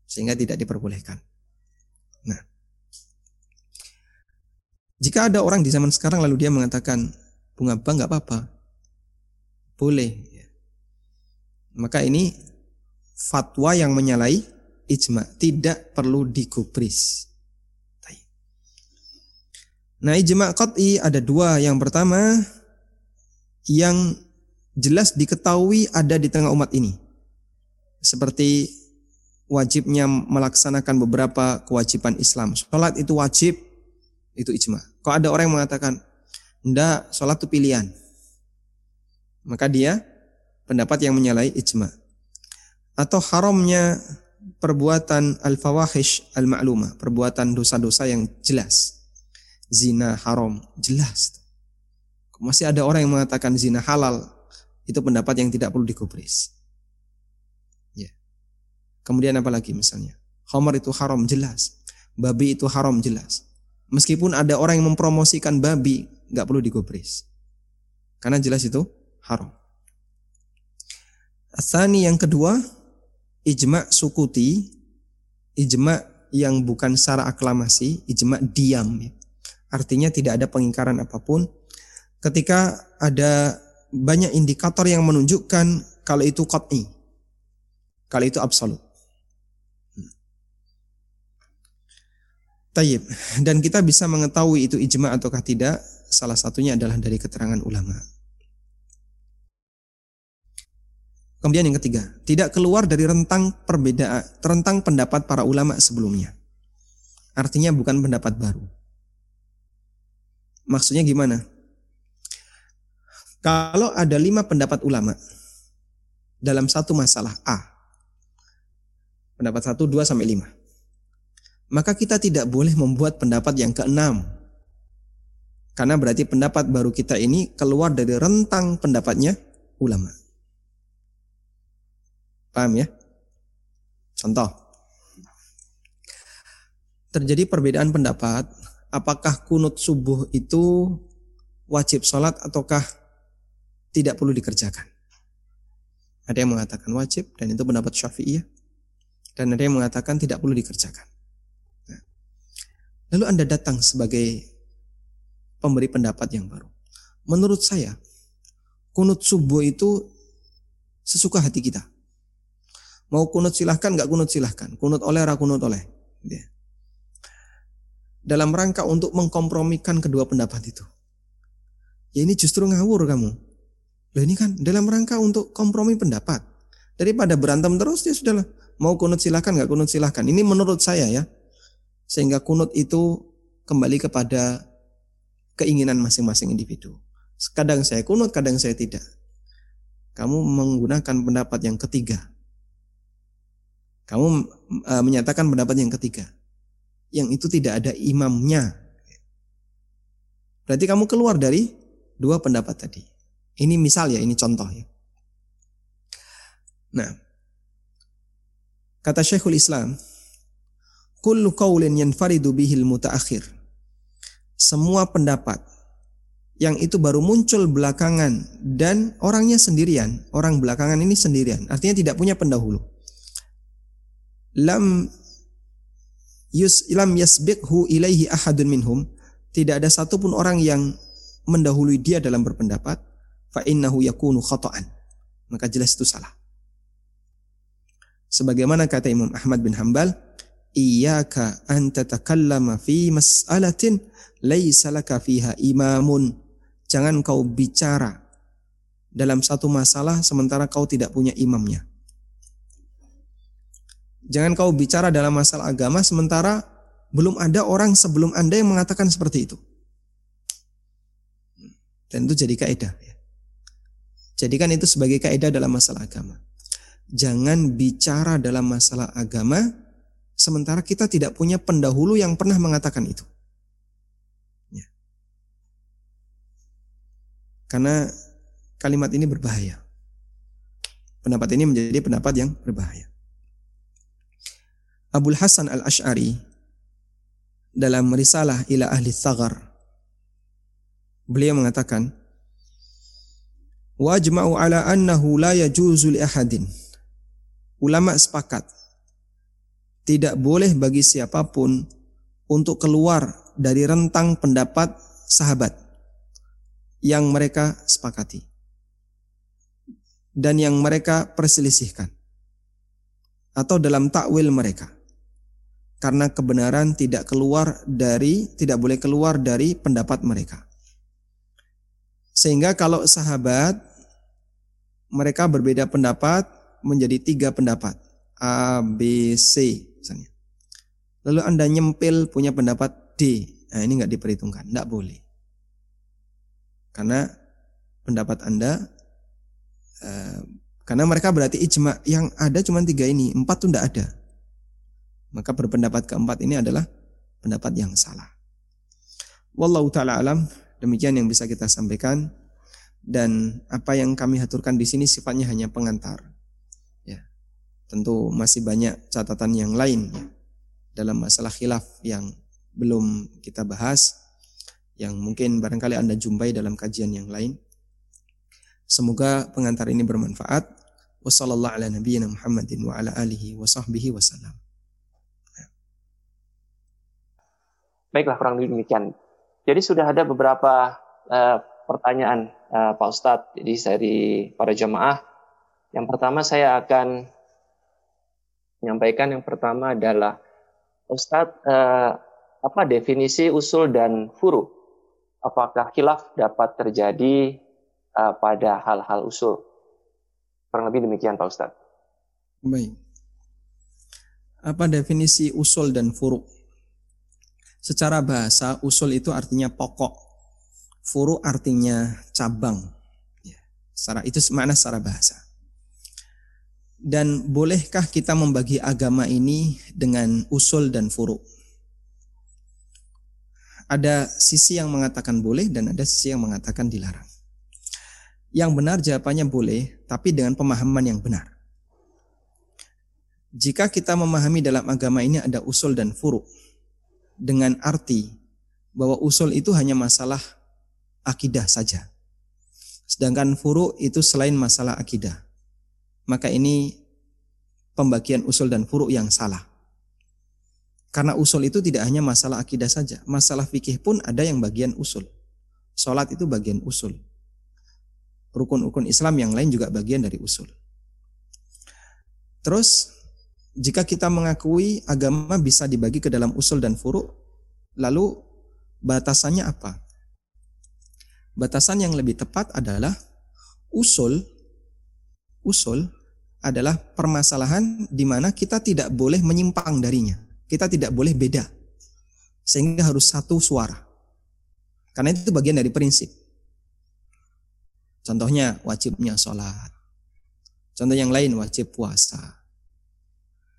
Sehingga tidak diperbolehkan. Nah, jika ada orang di zaman sekarang lalu dia mengatakan bunga bank nggak apa-apa, boleh. Maka ini fatwa yang menyalahi ijma, tidak perlu digubris. Nah ijma qat'i ada dua. Yang pertama yang jelas diketahui ada di tengah umat ini. Seperti wajibnya melaksanakan beberapa kewajiban Islam. Sholat itu wajib, itu ijma. Kalau ada orang yang mengatakan, enggak, sholat itu pilihan. Maka dia pendapat yang menyalahi ijma. Atau haramnya perbuatan al-fawahish al-ma'lumah, perbuatan dosa-dosa yang jelas. Zina haram, jelas. Masih ada orang yang mengatakan zina halal, itu pendapat yang tidak perlu digubris. Kemudian apa lagi misalnya? Khamar itu haram jelas. Babi itu haram jelas. Meskipun ada orang yang mempromosikan babi, nggak perlu digubris. Karena jelas itu haram. Asani yang kedua, ijma sukuti, ijma yang bukan secara aklamasi, ijma diam. Artinya tidak ada pengingkaran apa pun. Ketika ada banyak indikator yang menunjukkan kalau itu qat'i, kalau itu absolut. Tayyib. Dan kita bisa mengetahui itu ijma ataukah tidak, salah satunya adalah dari keterangan ulama. Kemudian yang ketiga, tidak keluar dari rentang perbedaan, rentang pendapat para ulama sebelumnya. Artinya bukan pendapat baru. Maksudnya gimana? Kalau ada lima pendapat ulama dalam satu masalah A, pendapat satu, dua sampai lima maka kita tidak boleh membuat pendapat yang keenam. Karena berarti pendapat baru kita ini keluar dari rentang pendapatnya ulama. Paham ya? Contoh. Terjadi perbedaan pendapat, apakah kunut subuh itu wajib sholat ataukah tidak perlu dikerjakan. Ada yang mengatakan wajib dan itu pendapat syafi'iyah. Dan ada yang mengatakan tidak perlu dikerjakan. Lalu Anda datang sebagai pemberi pendapat yang baru. Menurut saya, kunut subuh itu sesuka hati kita. Mau kunut silahkan, nggak kunut silahkan. Kunut oleh, ra kunut oleh. Dalam rangka untuk mengkompromikan kedua pendapat itu. Ya ini justru ngawur kamu. Loh ini kan dalam rangka untuk kompromi pendapat. Daripada berantem terus, ya sudahlah. Mau kunut silahkan, nggak kunut silahkan. Ini menurut saya ya. Sehingga kunut itu kembali kepada keinginan masing-masing individu. Kadang saya kunut, kadang saya tidak. Kamu menggunakan pendapat yang ketiga. Kamu uh, menyatakan pendapat yang ketiga. Yang itu tidak ada imamnya. Berarti kamu keluar dari dua pendapat tadi. Ini misal ya, ini contoh ya. Nah, kata Syekhul Islam, kullu qaulin yanfaridu bihil mutaakhir. Semua pendapat yang itu baru muncul belakangan dan orangnya sendirian, orang belakangan ini sendirian, artinya tidak punya pendahulu. Lam yus lam yasbiqhu ilaihi ahadun minhum, tidak ada satupun orang yang mendahului dia dalam berpendapat, fa innahu yakunu khata'an. Maka jelas itu salah. Sebagaimana kata Imam Ahmad bin Hambal, iyyaka an tatakallama fi mas'alatin laisa laka fiha imamun. Jangan kau bicara dalam satu masalah sementara kau tidak punya imamnya. Jangan kau bicara dalam masalah agama sementara belum ada orang sebelum Anda yang mengatakan seperti itu. Dan itu jadi kaidah. Ya. Jadikan itu sebagai kaidah dalam masalah agama. Jangan bicara dalam masalah agama Sementara kita tidak punya pendahulu yang pernah mengatakan itu. Ya. Karena kalimat ini berbahaya. Pendapat ini menjadi pendapat yang berbahaya. Abul Hasan al-Ash'ari dalam risalah ila ahli thagar. Beliau mengatakan wajma'u ala annahu la yajuzu li ahadin. Ulama sepakat tidak boleh bagi siapa pun untuk keluar dari rentang pendapat sahabat yang mereka sepakati dan yang mereka perselisihkan atau dalam takwil mereka karena kebenaran tidak keluar dari tidak boleh keluar dari pendapat mereka sehingga kalau sahabat mereka berbeda pendapat menjadi tiga pendapat A B C misalnya. Lalu Anda nyempil punya pendapat D. Nah, ini nggak diperhitungkan, nggak boleh. Karena pendapat Anda eh, karena mereka berarti ijma yang ada cuma tiga ini, empat tuh nggak ada. Maka berpendapat keempat ini adalah pendapat yang salah. Wallahu taala alam, demikian yang bisa kita sampaikan dan apa yang kami haturkan di sini sifatnya hanya pengantar. Tentu masih banyak catatan yang lain ya, dalam masalah khilaf yang belum kita bahas, yang mungkin barangkali Anda jumpai dalam kajian yang lain. Semoga pengantar ini bermanfaat. Wassalamualaikum Muhammadin wa ala alihi wa sahbihi wasallam. Baiklah kurang lebih demikian. Jadi sudah ada beberapa uh, pertanyaan uh, Pak Ustadz jadi dari para jemaah. Yang pertama saya akan menyampaikan yang pertama adalah Ustadz uh, apa definisi usul dan furu? Apakah khilaf dapat terjadi uh, pada hal-hal usul? Kurang lebih demikian Pak Ustadz. Baik. Apa definisi usul dan furu? Secara bahasa, usul itu artinya pokok. Furu artinya cabang. Ya, secara itu mana secara bahasa. Dan bolehkah kita membagi agama ini dengan usul dan furu? Ada sisi yang mengatakan boleh dan ada sisi yang mengatakan dilarang. Yang benar jawabannya boleh, tapi dengan pemahaman yang benar. Jika kita memahami dalam agama ini ada usul dan furu, dengan arti bahwa usul itu hanya masalah akidah saja. Sedangkan furu itu selain masalah akidah. Maka ini pembagian usul dan furu yang salah. Karena usul itu tidak hanya masalah akidah saja. Masalah fikih pun ada yang bagian usul. Sholat itu bagian usul rukun-rukun Islam yang lain juga bagian dari usul. Terus jika kita mengakui agama bisa dibagi ke dalam usul dan furu, lalu batasannya apa? Batasan yang lebih tepat adalah usul usul adalah permasalahan di mana kita tidak boleh menyimpang darinya. Kita tidak boleh beda. Sehingga harus satu suara. Karena itu bagian dari prinsip. Contohnya wajibnya sholat. Contoh yang lain wajib puasa.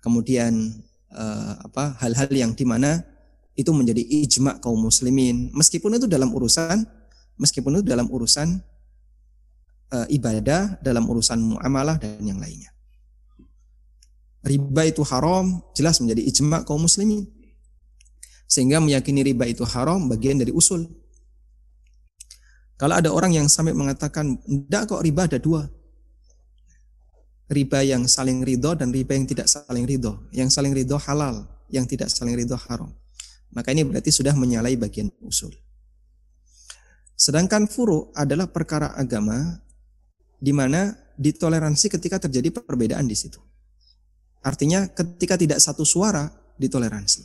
Kemudian eh, apa hal-hal yang di mana itu menjadi ijma kaum muslimin. Meskipun itu dalam urusan, meskipun itu dalam urusan eh, ibadah, dalam urusan muamalah dan yang lainnya. Riba itu haram, jelas menjadi ijma kaum muslimin. Sehingga meyakini riba itu haram bagian dari usul. Kalau ada orang yang sampai mengatakan, tidak kok riba ada dua. Riba yang saling ridho dan riba yang tidak saling ridho. Yang saling ridho halal, yang tidak saling ridho haram. Maka ini berarti sudah menyalahi bagian usul. Sedangkan furu adalah perkara agama di mana ditoleransi ketika terjadi perbedaan di situ. Artinya ketika tidak satu suara ditoleransi.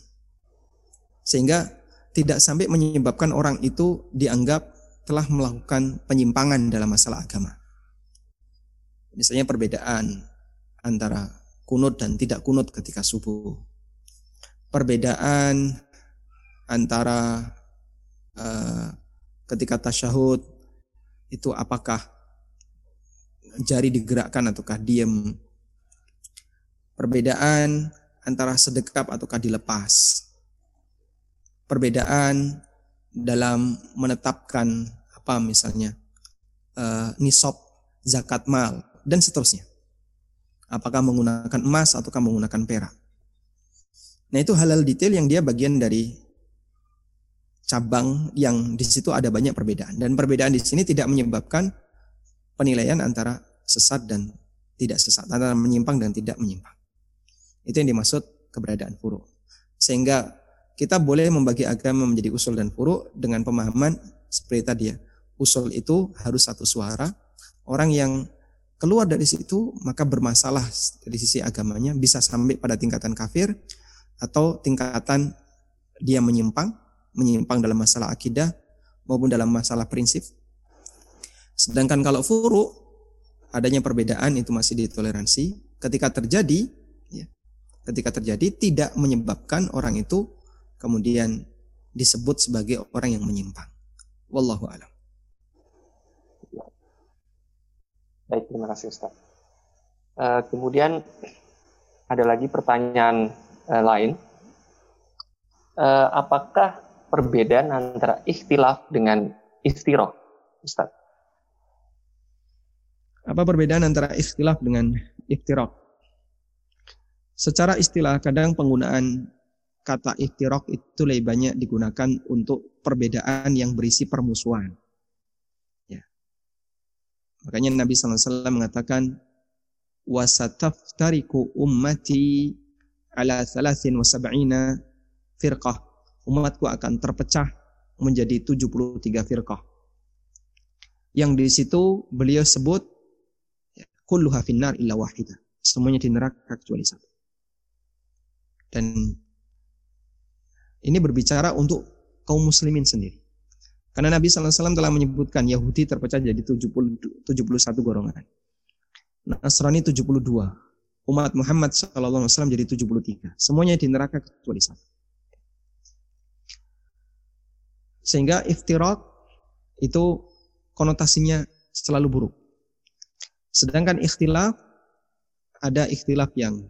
Sehingga tidak sampai menyebabkan orang itu dianggap telah melakukan penyimpangan dalam masalah agama. Misalnya perbedaan antara kunut dan tidak kunut ketika subuh. Perbedaan antara uh, ketika tasyahud itu apakah jari digerakkan ataukah diam. Perbedaan antara sedekap ataukah dilepas. Perbedaan dalam menetapkan apa misalnya uh, nisab zakat mal dan seterusnya. Apakah menggunakan emas ataukah menggunakan perak. Nah itu halal detail yang dia bagian dari cabang yang di situ ada banyak perbedaan dan perbedaan di sini tidak menyebabkan penilaian antara sesat dan tidak sesat antara menyimpang dan tidak menyimpang. Itu yang dimaksud keberadaan furu. Sehingga kita boleh membagi agama menjadi usul dan furu dengan pemahaman seperti tadi ya. Usul itu harus satu suara. Orang yang keluar dari situ maka bermasalah dari sisi agamanya bisa sampai pada tingkatan kafir atau tingkatan dia menyimpang, menyimpang dalam masalah akidah maupun dalam masalah prinsip. Sedangkan kalau furu adanya perbedaan itu masih ditoleransi. Ketika terjadi, ya, ketika terjadi tidak menyebabkan orang itu kemudian disebut sebagai orang yang menyimpang. Wallahu a'lam. Baik, terima kasih Ustaz. Uh, kemudian ada lagi pertanyaan uh, lain. Uh, apakah perbedaan antara ikhtilaf dengan istirok, Ustaz? Apa perbedaan antara ikhtilaf dengan iftirok? Secara istilah kadang penggunaan kata iftirok itu lebih banyak digunakan untuk perbedaan yang berisi permusuhan. Ya. Makanya Nabi SAW mengatakan, وَسَتَفْتَرِكُ ummati ala thalathin wa sab'ina firqah. Umatku akan terpecah menjadi 73 firqah. Yang di situ beliau sebut kulluha finnar illa wahidah. Semuanya di neraka kecuali satu. Dan ini berbicara untuk kaum muslimin sendiri. Karena Nabi SAW telah menyebutkan Yahudi terpecah jadi 70, 71 golongan. Nasrani 72. Umat Muhammad SAW jadi 73. Semuanya di neraka kecuali satu. Sehingga iftirat itu konotasinya selalu buruk. Sedangkan ikhtilaf ada ikhtilaf yang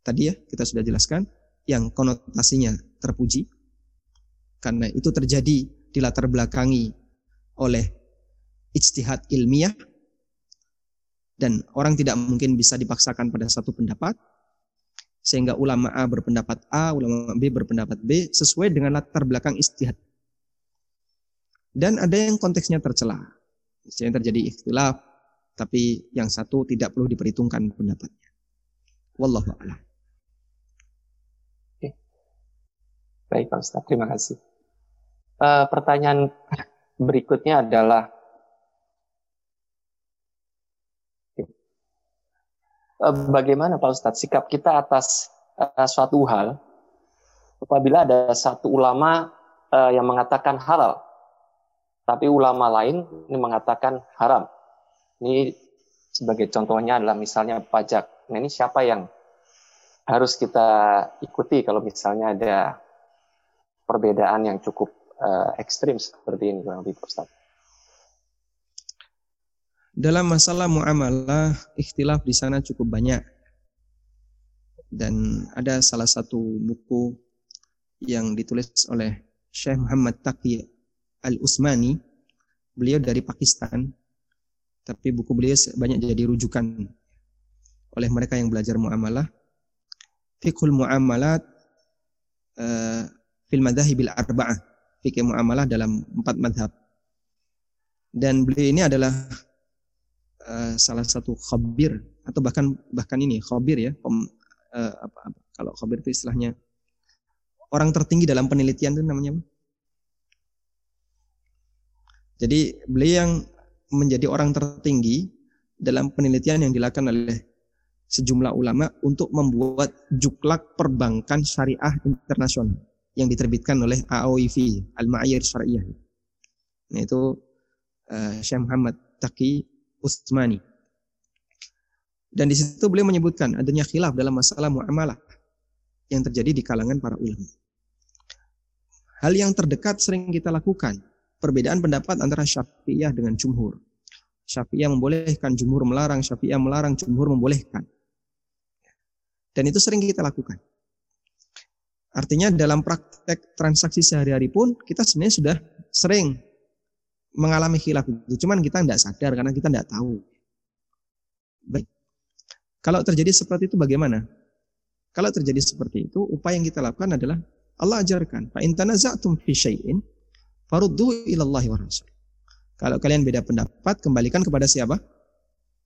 tadi ya kita sudah jelaskan yang konotasinya terpuji karena itu terjadi di latar belakangi oleh ijtihad ilmiah dan orang tidak mungkin bisa dipaksakan pada satu pendapat sehingga ulama A berpendapat A, ulama B berpendapat B sesuai dengan latar belakang istihad. Dan ada yang konteksnya tercela. Misalnya terjadi ikhtilaf, tapi yang satu tidak perlu diperhitungkan pendapatnya. Wallahu a'lam. Baik Pak Ustaz, terima kasih. Uh, pertanyaan berikutnya adalah uh, bagaimana Pak Ustadz sikap kita atas uh, suatu hal apabila ada satu ulama uh, yang mengatakan halal, tapi ulama lain ini mengatakan haram. Ini sebagai contohnya adalah misalnya pajak. Nah ini siapa yang harus kita ikuti kalau misalnya ada perbedaan yang cukup uh, ekstrim seperti ini kurang lebih Ustaz. Dalam masalah muamalah, ikhtilaf di sana cukup banyak. Dan ada salah satu buku yang ditulis oleh Syekh Muhammad Taqi Al-Usmani. Beliau dari Pakistan. Tapi buku beliau banyak jadi rujukan oleh mereka yang belajar muamalah. Fiqhul muamalat uh, fil madhahibil arba'ah. Fikih muamalah dalam empat madhab. Dan beliau ini adalah uh, salah satu khabir atau bahkan bahkan ini khabir ya uh, apa, apa, kalau khabir itu istilahnya orang tertinggi dalam penelitian itu namanya? Jadi beliau yang menjadi orang tertinggi dalam penelitian yang dilakukan oleh sejumlah ulama untuk membuat juklak perbankan syariah internasional yang diterbitkan oleh AOIV Al-Ma'ayir Syariah. Nah itu uh, Syekh Muhammad Taqi Utsmani. Dan di situ beliau menyebutkan adanya khilaf dalam masalah muamalah yang terjadi di kalangan para ulama. Hal yang terdekat sering kita lakukan, perbedaan pendapat antara Syafi'iyah dengan jumhur. Syafi'iyah membolehkan, jumhur melarang, Syafi'iyah melarang, jumhur membolehkan. Dan itu sering kita lakukan. Artinya dalam praktek transaksi sehari-hari pun kita sebenarnya sudah sering mengalami khilaf itu. Cuman kita tidak sadar karena kita tidak tahu. Baik. Kalau terjadi seperti itu bagaimana? Kalau terjadi seperti itu, upaya yang kita lakukan adalah Allah ajarkan, fa in tanaza'tum fi syai'in faruddu ila Allah wa Rasul. Kalau kalian beda pendapat, kembalikan kepada siapa?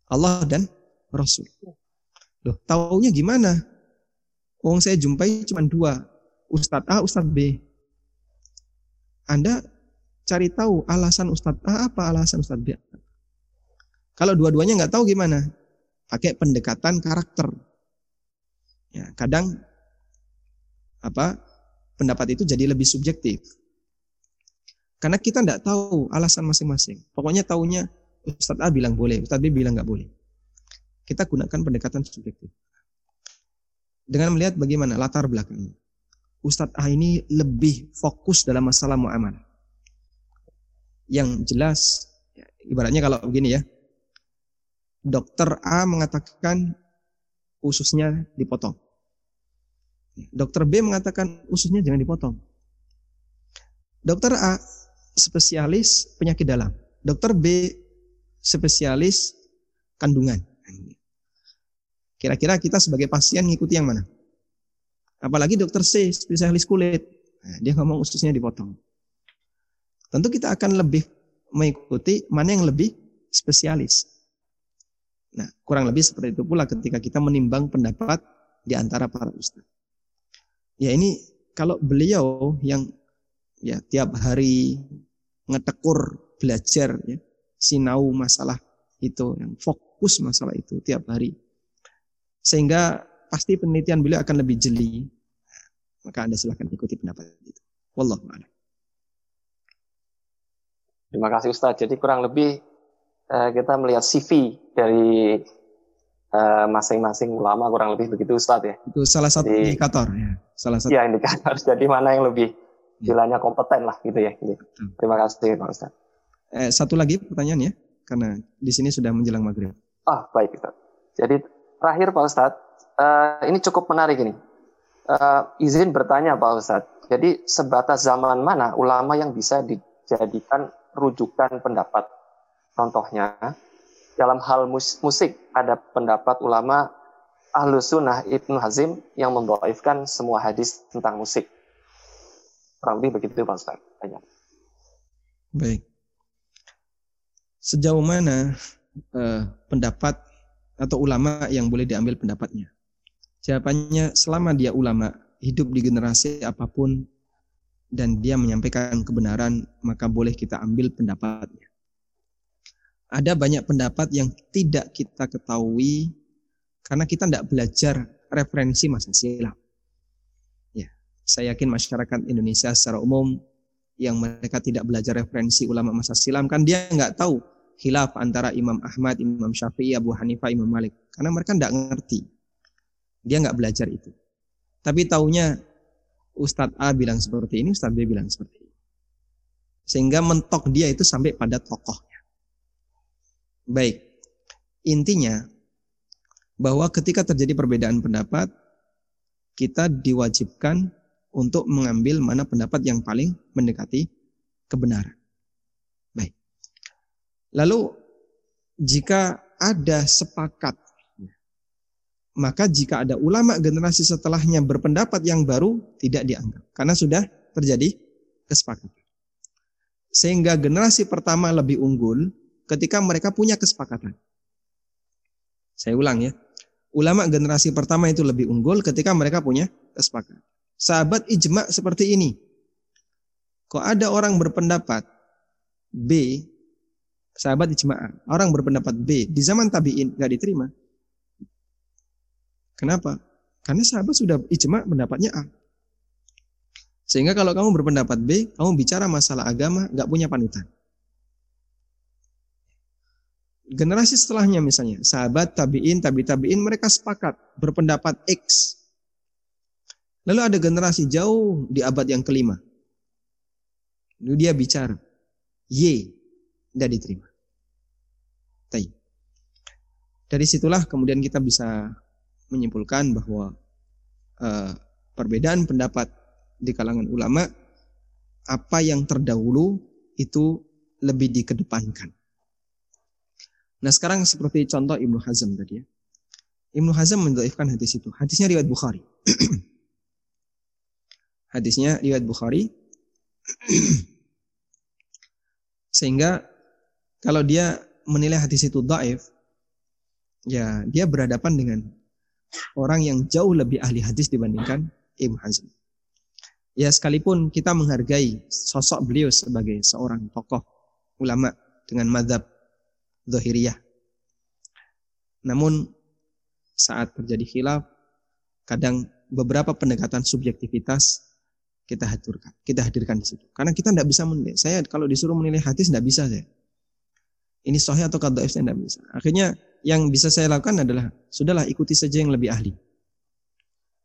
Allah dan Rasul. Loh, taunya gimana? Wong saya jumpai cuma dua, Ustadz A, Ustadz B. Anda cari tahu alasan Ustadz A apa alasan Ustadz B. Kalau dua-duanya nggak tahu gimana? Pakai pendekatan karakter. Ya, kadang apa pendapat itu jadi lebih subjektif. Karena kita nggak tahu alasan masing-masing. Pokoknya taunya Ustadz A bilang boleh, Ustadz B bilang nggak boleh. Kita gunakan pendekatan subjektif. Dengan melihat bagaimana latar belakangnya. Ustadz A ini lebih fokus dalam masalah muamalah. Yang jelas ya, ibaratnya kalau begini ya dokter A mengatakan ususnya dipotong. Dokter B mengatakan ususnya jangan dipotong. Dokter A spesialis penyakit dalam. Dokter B spesialis kandungan. Kira-kira kita sebagai pasien ngikuti yang mana apalagi dokter C spesialis kulit nah, dia ngomong ususnya dipotong tentu kita akan lebih mengikuti mana yang lebih spesialis. Nah, kurang lebih seperti itu pula ketika kita menimbang pendapat di antara para ustaz. Ya ini kalau beliau yang ya tiap hari ngetekur belajar ya, sinau masalah itu yang fokus masalah itu tiap hari. Sehingga pasti penelitian beliau akan lebih jeli. Maka Anda silahkan ikuti pendapat itu. Wallahu a'lam. Terima kasih Ustaz. Jadi kurang lebih uh, kita melihat CV dari eh, masing-masing uh, ulama kurang lebih begitu Ustaz ya. Itu salah satu Jadi, indikator ya. Salah satu. Ya indikator. Jadi mana yang lebih ya. kompeten lah gitu ya. Jadi, terima kasih Pak Ustaz. Eh, satu lagi pertanyaan ya, karena di sini sudah menjelang maghrib. Ah baik Ustaz. Jadi terakhir Pak Ustaz, uh, ini cukup menarik ini. Uh, izin bertanya Pak Ustadz. Jadi sebatas zaman mana ulama yang bisa dijadikan rujukan pendapat. Contohnya, dalam hal musik ada pendapat ulama ahlu sunnah Ibnu Hazim yang membawaifkan semua hadis tentang musik. Kurang begitu Pak Ustaz. Tanya. Baik. Sejauh mana uh, pendapat atau ulama yang boleh diambil pendapatnya? Jawabannya selama dia ulama, hidup di generasi apa pun, dan dia menyampaikan kebenaran, maka boleh kita ambil pendapatnya. Ada banyak pendapat yang tidak kita ketahui karena kita tidak belajar referensi masa silam. Ya, saya yakin masyarakat Indonesia secara umum yang mereka tidak belajar referensi ulama masa silam kan dia nggak tahu khilaf antara Imam Ahmad, Imam Syafi'i, Abu Hanifah, Imam Malik karena mereka tidak ngerti. Dia nggak belajar itu. Tapi taunya Ustadz A bilang seperti ini, Ustadz B bilang seperti ini. Sehingga mentok dia itu sampai pada tokohnya. Baik, intinya bahwa ketika terjadi perbedaan pendapat, kita diwajibkan untuk mengambil mana pendapat yang paling mendekati kebenaran. Baik. Lalu jika ada sepakat maka jika ada ulama generasi setelahnya berpendapat yang baru tidak dianggap karena sudah terjadi kesepakatan. Sehingga generasi pertama lebih unggul ketika mereka punya kesepakatan. Saya ulang ya. Ulama generasi pertama itu lebih unggul ketika mereka punya kesepakatan. Sahabat ijma seperti ini. Kok ada orang berpendapat B, sahabat ijma, orang berpendapat B di zaman tabiin nggak diterima. Kenapa? Karena sahabat sudah ijma pendapatnya A. Sehingga kalau kamu berpendapat B, kamu bicara masalah agama, nggak punya panutan. Generasi setelahnya misalnya, sahabat, tabiin, tabi tabiin, mereka sepakat berpendapat X. Lalu ada generasi jauh di abad yang kelima. Lalu dia bicara, Y, tidak diterima. Dari situlah kemudian kita bisa menyimpulkan bahwa uh, perbedaan pendapat di kalangan ulama apa yang terdahulu itu lebih dikedepankan. Nah sekarang seperti contoh Ibnu Hazm tadi ya. Ibnu Hazm mendoifkan hadis itu. Hadisnya riwayat Bukhari. hadisnya riwayat Bukhari. Sehingga kalau dia menilai hadis itu daif, ya dia berhadapan dengan orang yang jauh lebih ahli hadis dibandingkan Ibnu Hazm. Ya sekalipun kita menghargai sosok beliau sebagai seorang tokoh ulama dengan madhab zahiriyah. Namun saat terjadi khilaf, kadang beberapa pendekatan subjektivitas kita hadirkan, kita hadirkan di situ. Karena kita tidak bisa menilai. Saya kalau disuruh menilai hadis tidak bisa saya. Ini sahih atau kadaif saya tidak bisa. Akhirnya yang bisa saya lakukan adalah sudahlah ikuti saja yang lebih ahli.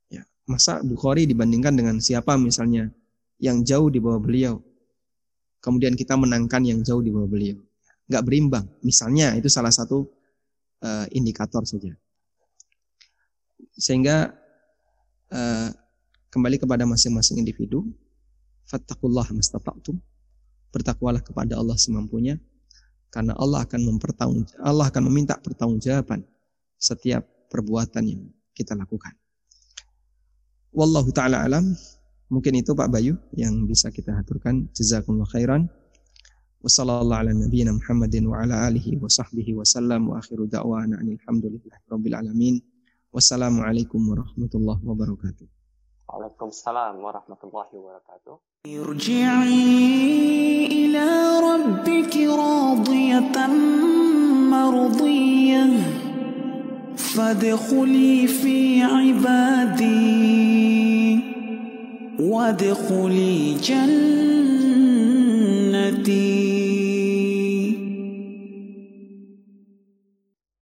Ya, masa Bukhari dibandingkan dengan siapa misalnya yang jauh di bawah beliau. Kemudian kita menangkan yang jauh di bawah beliau. Nggak berimbang. Misalnya itu salah satu uh, indikator saja. Sehingga uh, kembali kepada masing-masing individu. Fattakullah mastata'tum. Bertakwalah kepada Allah semampunya karena Allah akan mempertanggung Allah akan meminta pertanggungjawaban setiap perbuatan yang kita lakukan. Wallahu taala alam. Mungkin itu Pak Bayu yang bisa kita aturkan. Jazakumullah khairan. Wassalamualaikum warahmatullahi wabarakatuh. Waalaikumsalam warahmatullahi wabarakatuh. ارجعي إلى ربك راضية مرضية. فادخلي في عبادي. وادخلي جنتي.